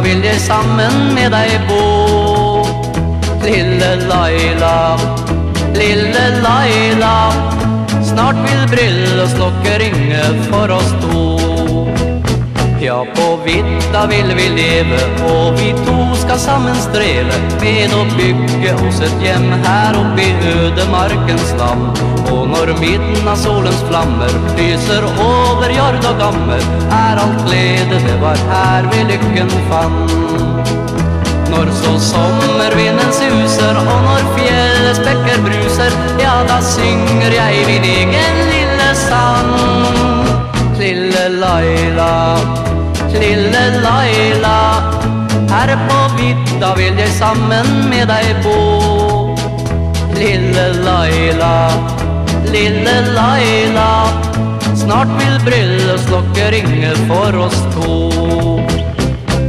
vil jeg sammen med deg bo. Lille Laila, lille Laila Snart vil brill og slokke ringe for oss to. Ja, på Vitta vill vi leve Och vi to ska sammen streve. Med å bygge oss et hjem Her oppe i ødemarkens dam Og når midnasolens flammer Lyser over jord og gammer Er alt glede det var her vi lykken fann Når så sommervinden suser Og når fjellets bekker bruser Ja, da synger jeg min egen lille sang. Lille Laila lille Laila. Her på vidda vil jeg sammen med deg bo. Lille Laila, lille Laila. Snart vil bryllupsklokka ringe for oss to.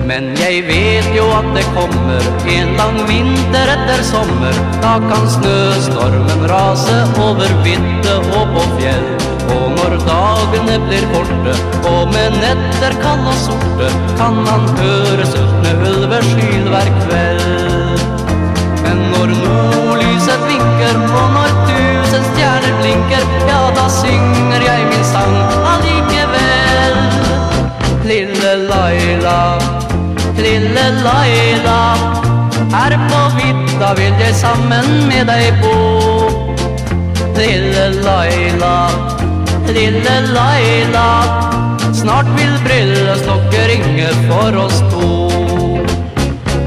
Men jeg vet jo at det kommer En lang vinter etter sommer. Da kan snøstormen rase over vidde og på fjell når dagene blir korte Og med netter kall og sorte Kan man høre sultne ulver skyl hver kveld. Men når nordlyset vinker Og når tusen stjerner blinker Ja, da synger jeg min sang allikevel. Lille Laila Lille Laila Her på vidda vil jeg sammen med deg bo. Lille Laila lille Laila. Snart vil brillestokket ringe for oss to.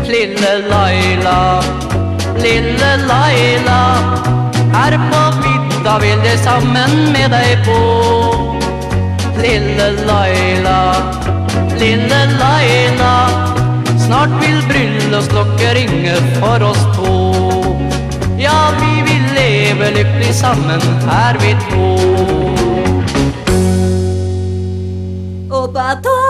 Lille Laila, lille Laila. Her på vidda vil jeg sammen med deg bo. Lille Laila, lille Laila. Snart vil brillestokket ringe for oss to. Ja, vi vil leve lykkelig sammen her vi to. はと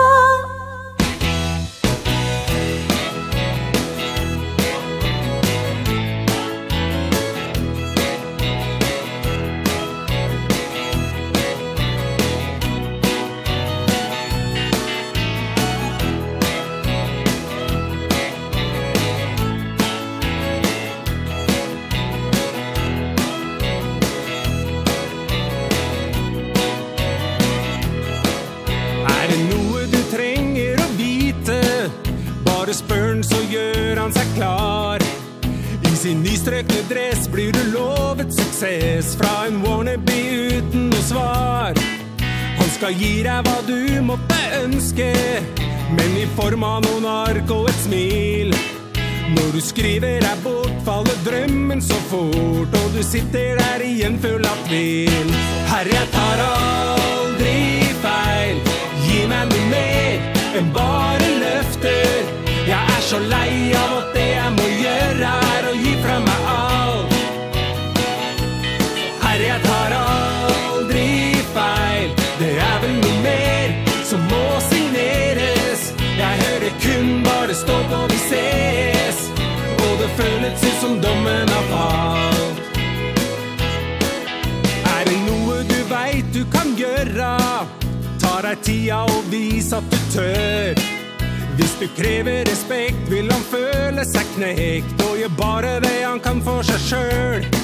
Din nystrøkne dress blir du lovet suksess Fra en wannabe uten noe svar. Han skal gi deg hva du måtte ønske Men i form av noen ark og et smil. Når du skriver er bort faller drømmen så fort Og du sitter der igjen full av tvil. Herre, jeg tar aldri feil. Gi meg noe mer enn bare løfter. Jeg er så lei av at det jeg må gjøre er å stå på vi ses. Og det føles ut som dommen har falt. Er det noe du vet du kan gjøre? Tar deg tida og vis at du tør. Hvis du krever respekt vil han føle seg knekt. Og gjør bare det han kan for seg selv.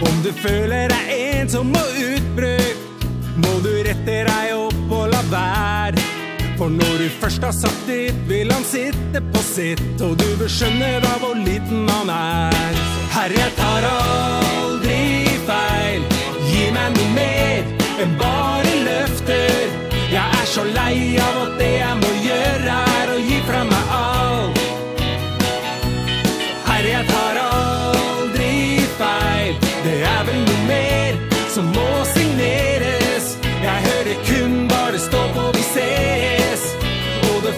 Om du føler deg ensom og utbrukt Må du rette deg opp og la være. For når du først har satt dit vil han sitte på sitt Og du vil skjønne da hvor liten han er. Herre, jeg tar aldri feil. Gi meg noe mer enn bare løfter. Jeg er så lei av at det jeg må gjøre er å gi fra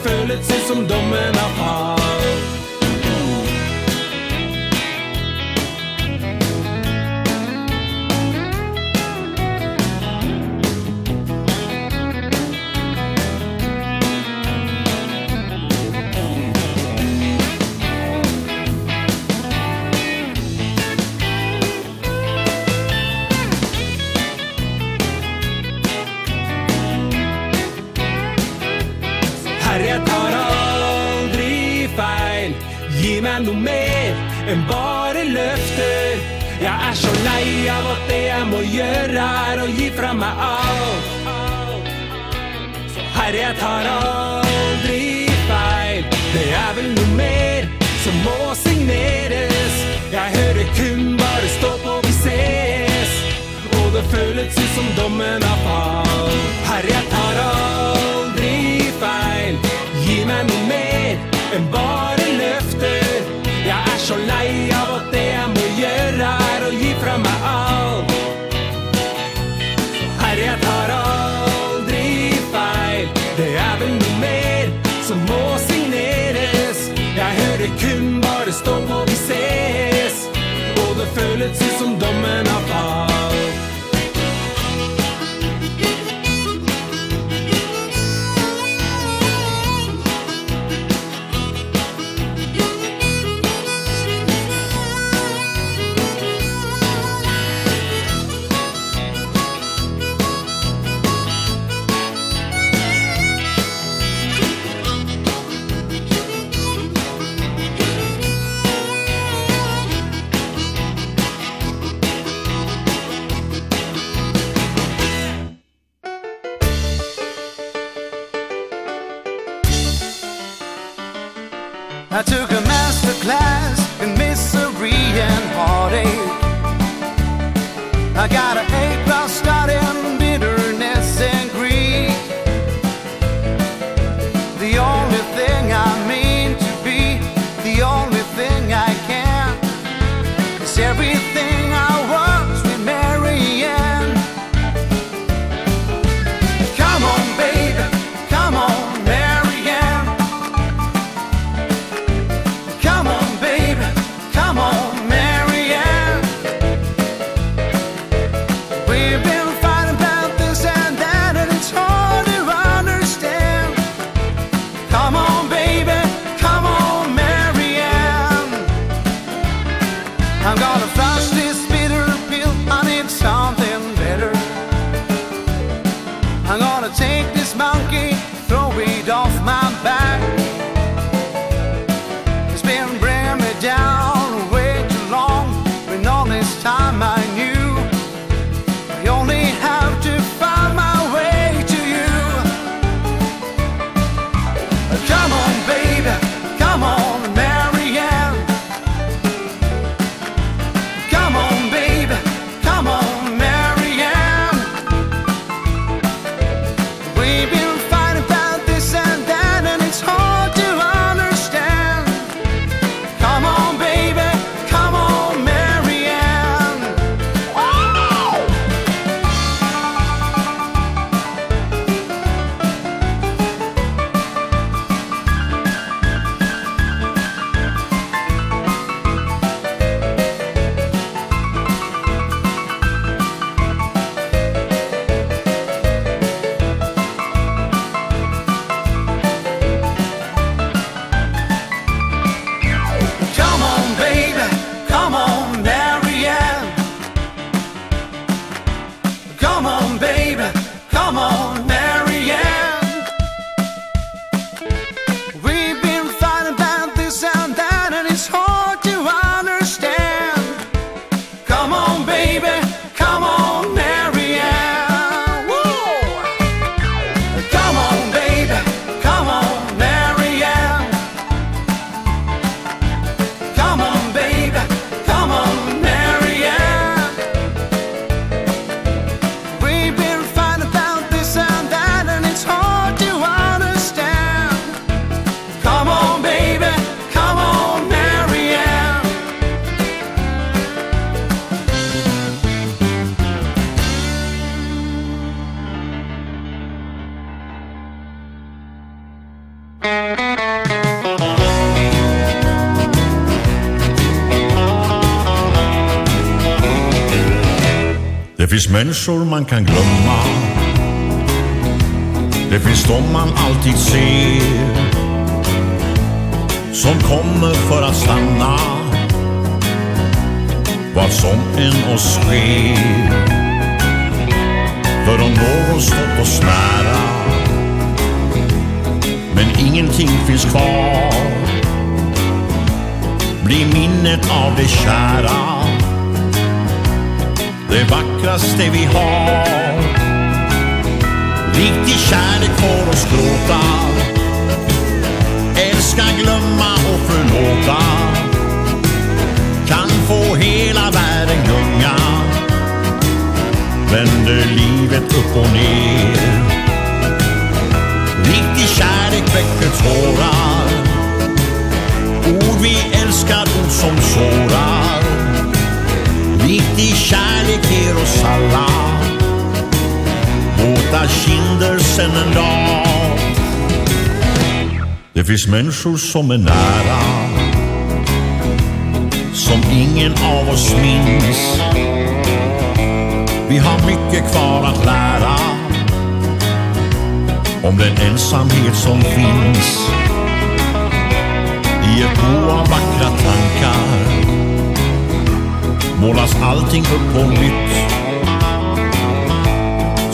følt sig som dommen av far. jeg tar aldri feil. Det er vel noe mer som må signeres. Jeg hører kun bare stå på vi ses. Og det føles ut som dommen har fall Herre, jeg tar aldri feil. Gi meg noe mer enn bare løfter. Jeg er så lei av at det er mål Det er vel noe mer som må signeres. Jeg hører kun bare stå på vi ses. Og det føles ut som dommen har falt man kan glömma Kärlek får oss gråta. Älska, glömma och förlåta. Kan få hela världen gunga. Vänder livet upp och ner. Riktig kärlek väcker tårar. Ord vi älskar, ord som sårar. Riktig kärlek ger oss alla alla kinder sen en dag. Det finns människor som är nära Som ingen av oss minns. Vi har mycket kvar att lära Om den ensamhet som finns. I ett bo av vackra tankar Målas allting upp på nytt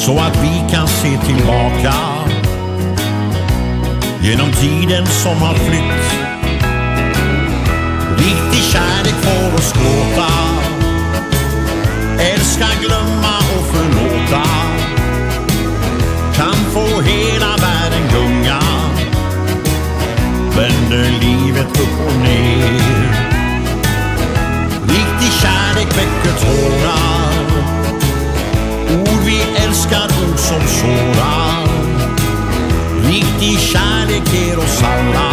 så att vi kan se tillbaka. Genom tiden som har flytt. Riktig kärlek får oss gråta. Älska, glömma och förlåta. Kan få hela världen gunga. Vänder livet upp och ner. Riktig kärlek väcker tårar. Ord vi älskar, ord som sårar Riktig kärlek ger oss alla.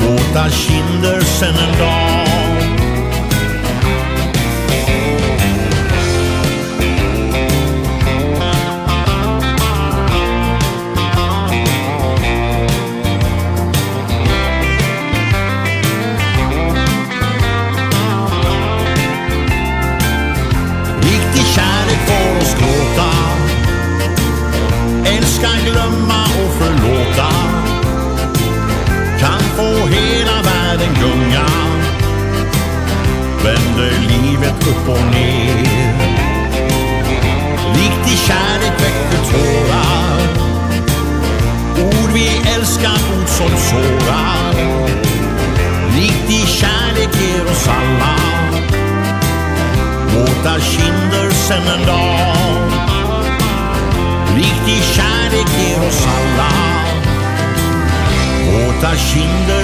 Våta kinder sen en dag. 听的。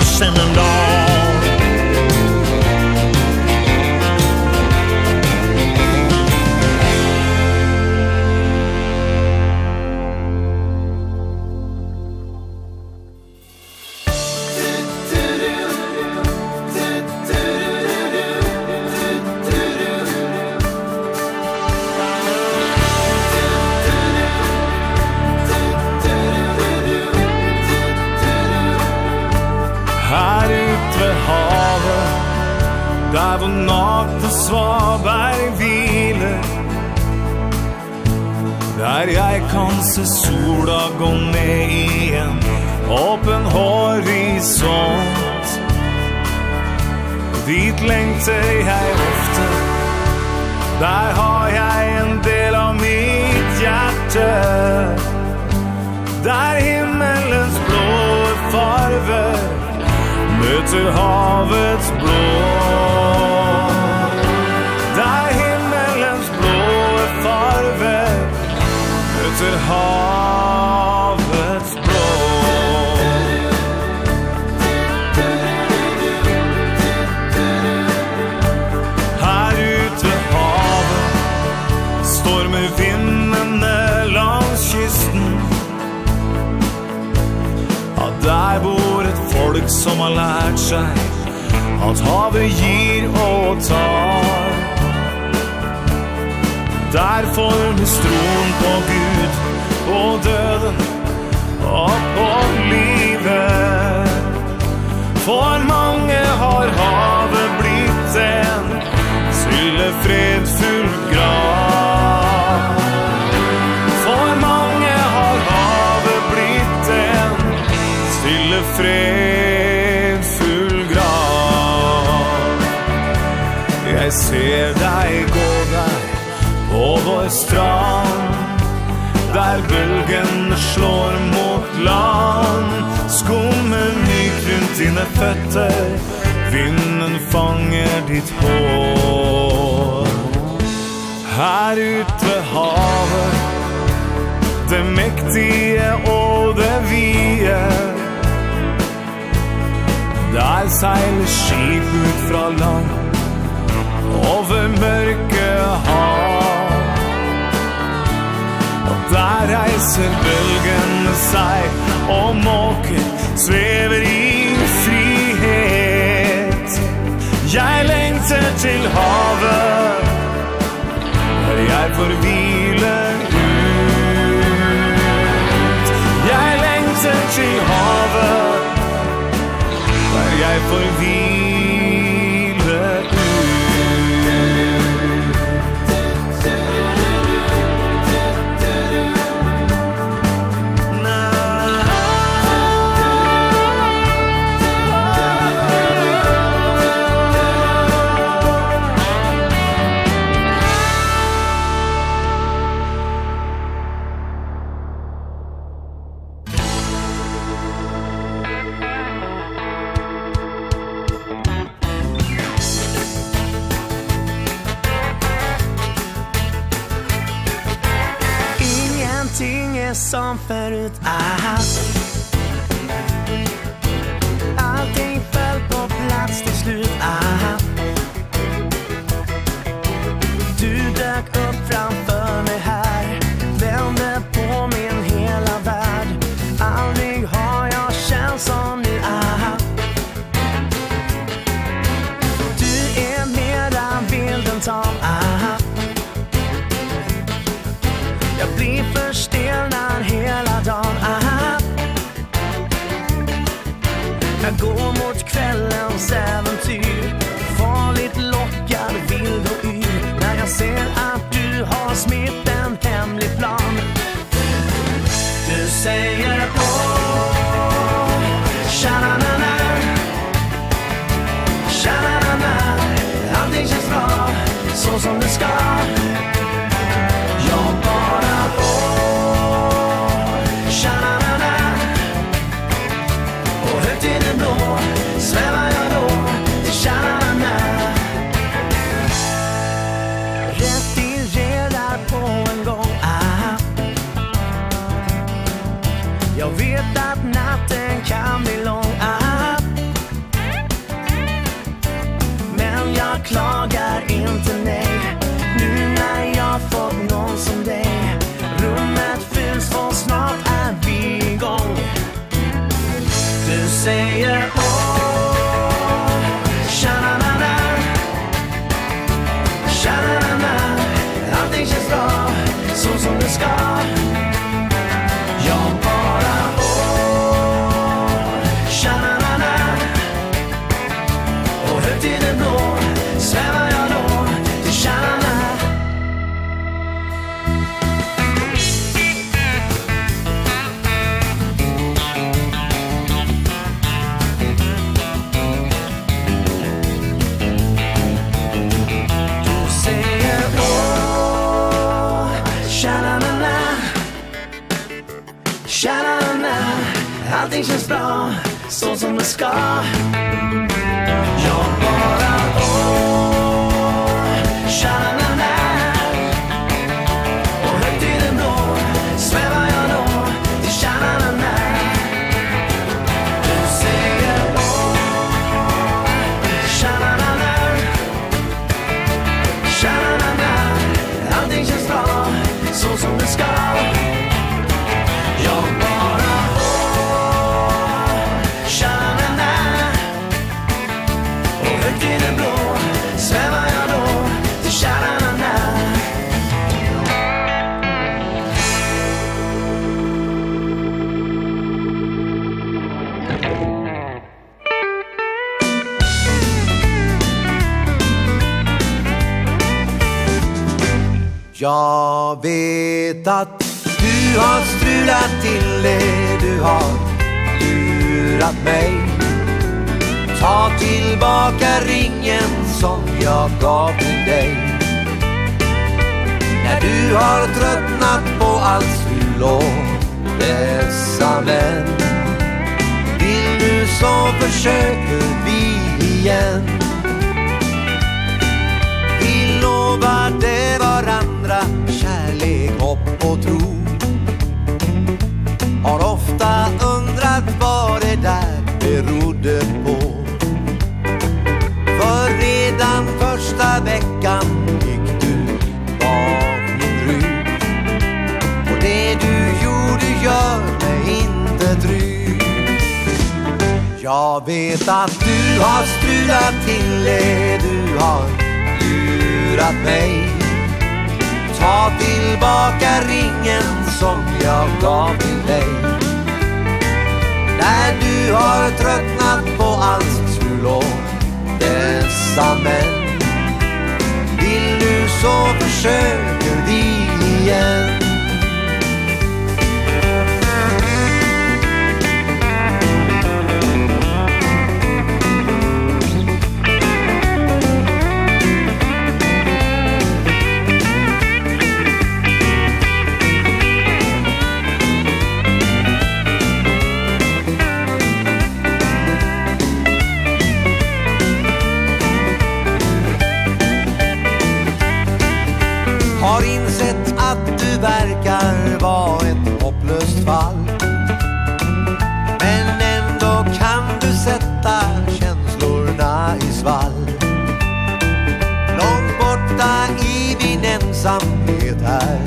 ensamhet här.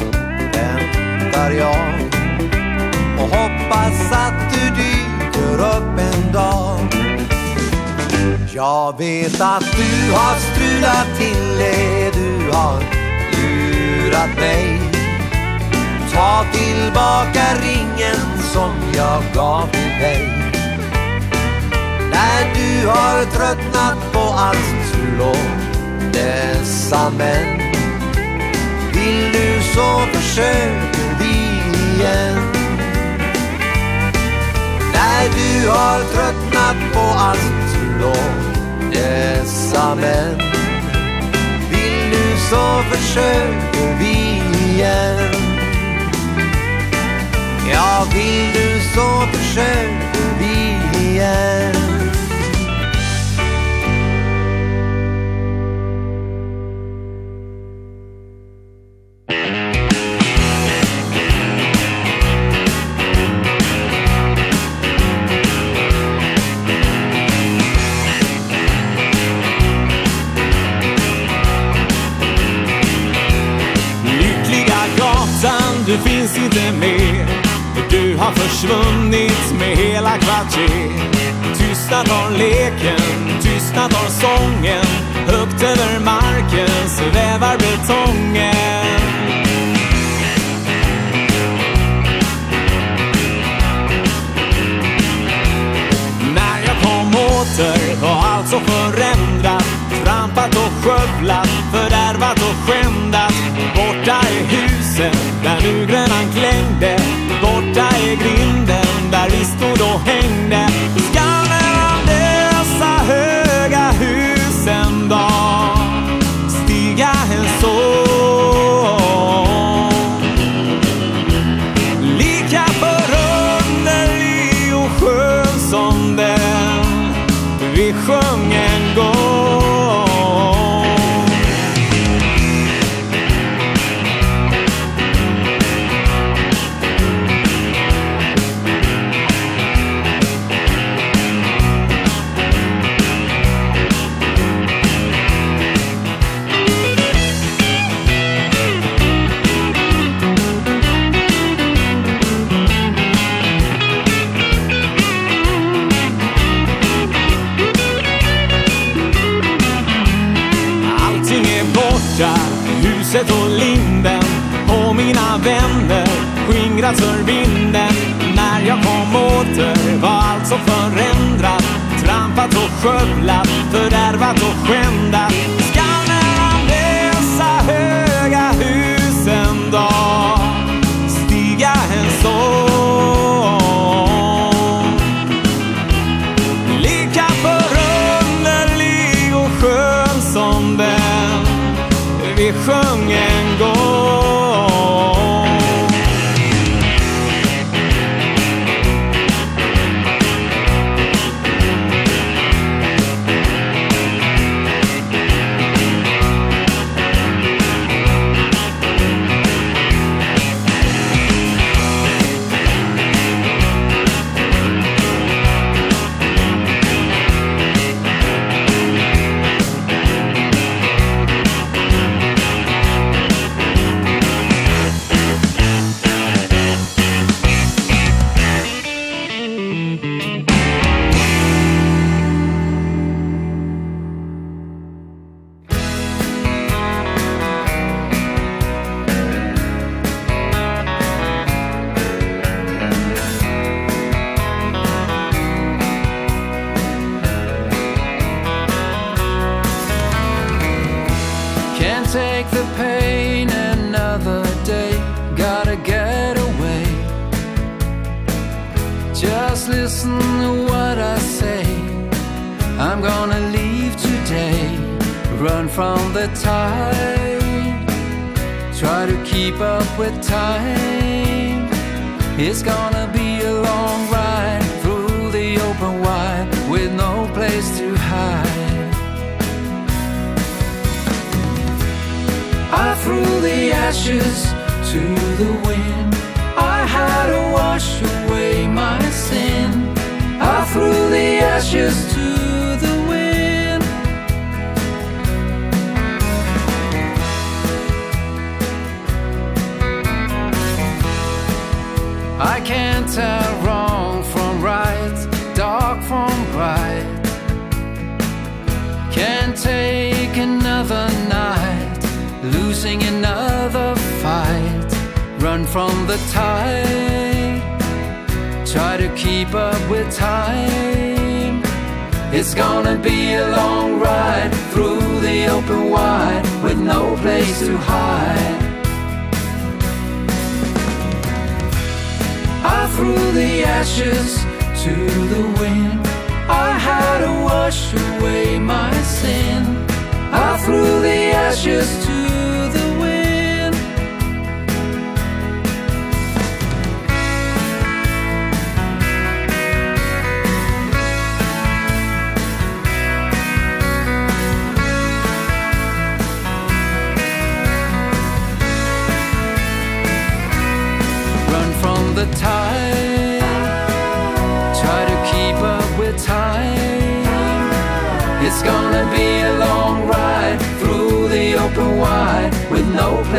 Väntar jag. Och hoppas att du dyker upp en dag. Jag vet att du har strulat till det Du har lurat mig. Ta tillbaka ringen som jag gav till dig. När du har tröttnat på allt trull och dessa män vill du så försöker vi igen? När du har tröttnat på allt om dessa män Vill du så försöker vi igen? Ja, vill du så försöker vi igen?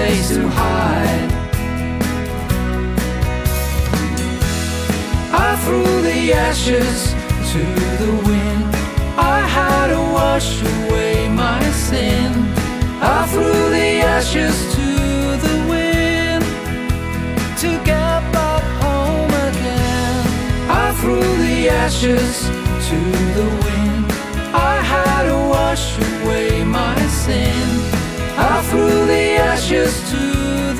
place to hide I threw the ashes to the wind. I had to wash away my sin. I threw the ashes to the wind To get back home again. I threw the ashes to the wind. I had to wash away my sin through the ashes to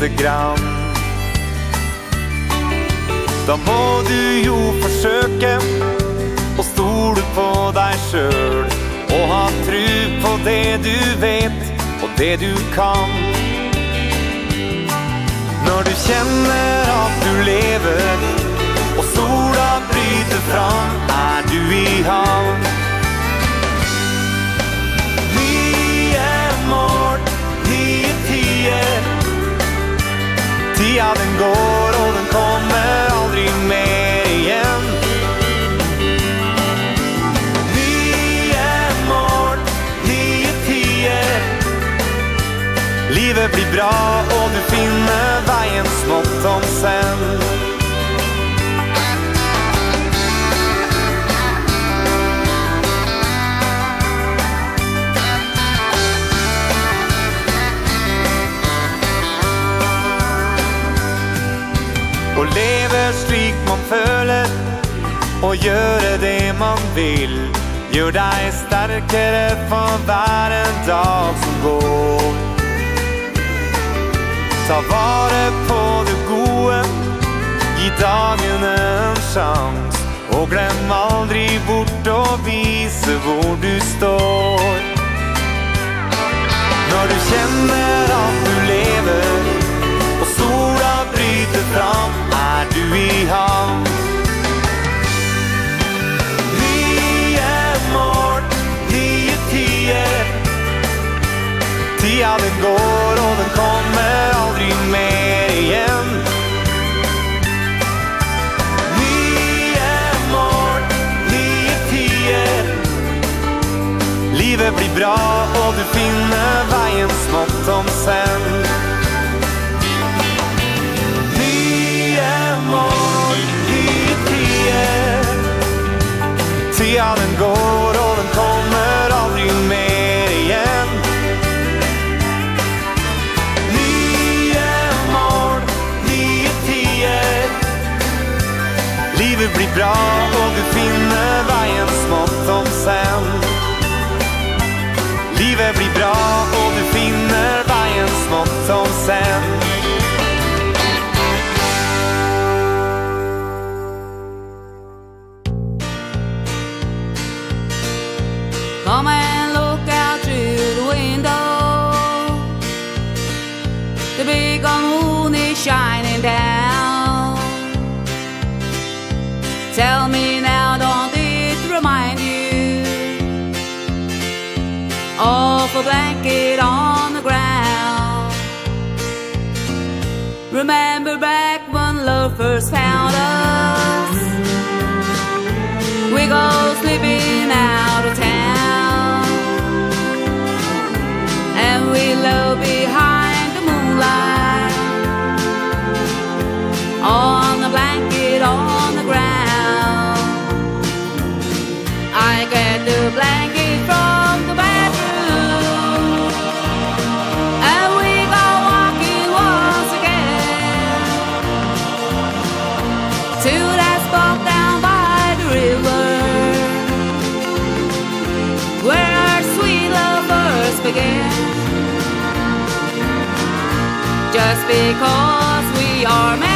lite grann. Da må du jo forsøke Å stole på deg selv Og ha tru på det du vet Og det du kan. Når du kjenner at du lever Og sola bryter fram Er du i havn Tida den går och den kommer aldrig mer igen Nye morgen, nye tider. Livet blir bra och du finner veien smått om sen Og leve slik man føler Og gjøre det man vil Gjør deg sterkere for hver en dag som går. Ta vare på det gode Gi dagen en sjans Og glem aldri bort å vise hvor du står. Når du kjenner at du lever Og sola bryter fram vi har. Vi er mort, vi er tider Tida den går og den kommer aldri mer igjen. Vi er mort, vi er tider Livet blir bra og du finner veien smått om sen Tiden går och den kommer aldrig mer igen. Nye mål, nye tider Livet blir bra och du finner veien smått om sen. Livet blir bra och du finner veien smått om sen. Come and look out through the window The big moon is shining down. Tell me now, don't it remind you? Of a blanket on the ground. Remember back when love first found us. We go sleeping out of glow behind the moonlight. On the blanket, on the ground. I get the blanket because we are men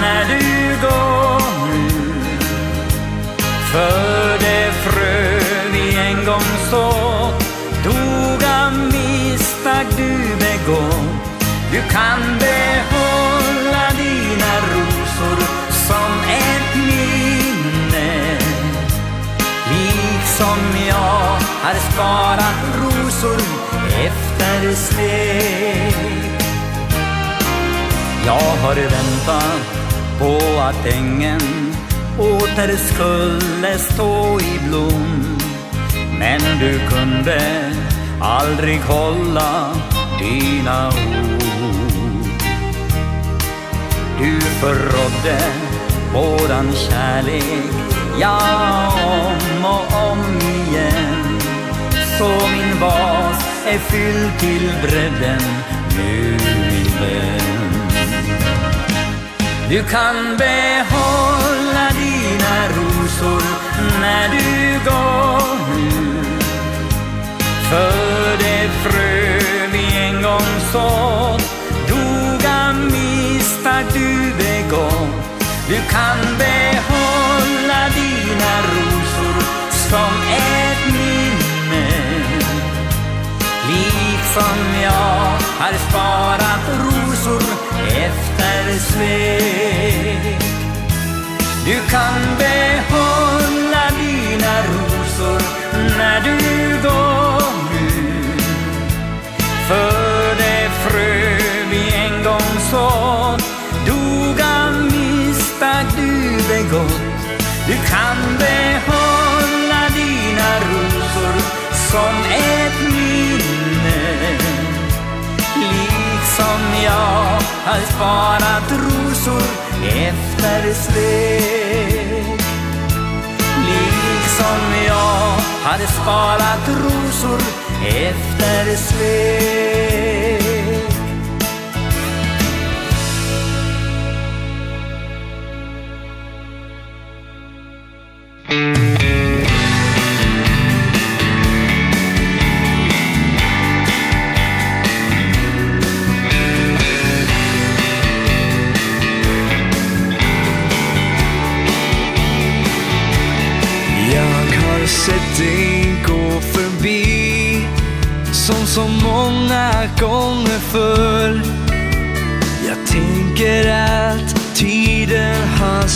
när du går nu. För det frö vi en gång sått Dog av misstag du begått Du kan behålla dina rosor som ett minne. Liksom jag har sparat rosor efter sned Jag har väntat på att ängen åter skulle stå i blom. Men du kunde aldrig hålla dina ord. Du förrådde våran kärlek Ja, om och om igen. Så min vas är fylld till bredden. Nu Du kan behålla dina rosor när du går nu. För det frö vi en gång sått dog av misstag du begått Du kan behålla dina rosor som ett minne. Liksom jag har sparat. Herrens väg Du kan behålla dina rosor när du går ut. För det frö vi en gång du doga misstag du begått. Du kan behålla dina rosor som Har sparat rosor efter svek Liksom jag har sparat rosor efter svek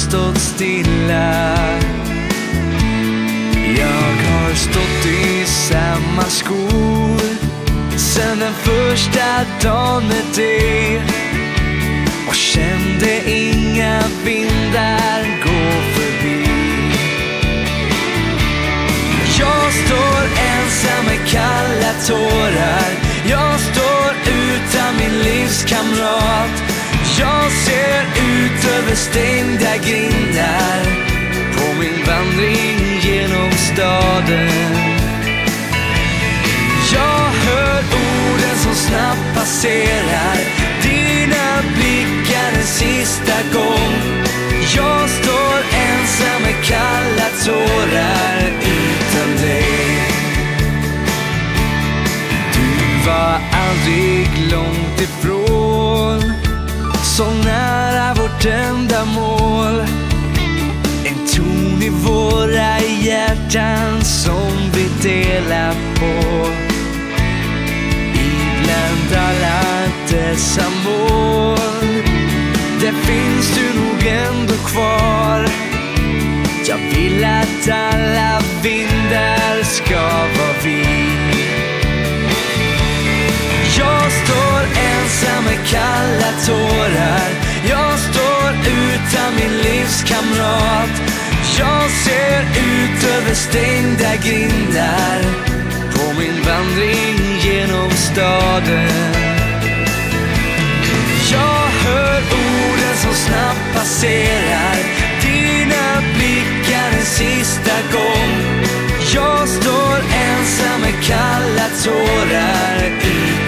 stått stilla. Jag har stått i samma skor Sen den första dagen med dig Och kände inga vindar gå förbi. Jag står ensam med kalla tårar. Jag står utan min livskamrat. Jag ser ut över stängda grindar På min vandring genom staden. Jag hör orden som snabbt passerar. Dina blickar en sista gång. Jag står ensam med kalla tårar utan dig. Du var aldrig långt Så nära vårt enda mål. En ton i våra hjärtan som vi delar på. Ibland alla dessa mål. Där finns du nog ändå kvar. Jag vill att alla vindar ska vara vid Jag står ensam med kalla tårar. Jag står utan min livskamrat. Jag ser ut över stängda grindar. På min vandring genom staden. Jag hör orden som snabbt passerar. Dina blickar en sista gång. Jag står ensam med kalla tårar. Utan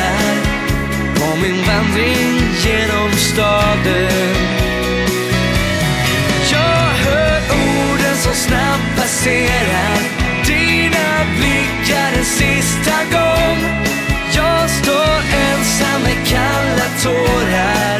min vandring genom staden. Jag hör orden som snabbt passerar. Dina blickar en sista gång. Jag står ensam med kalla tårar.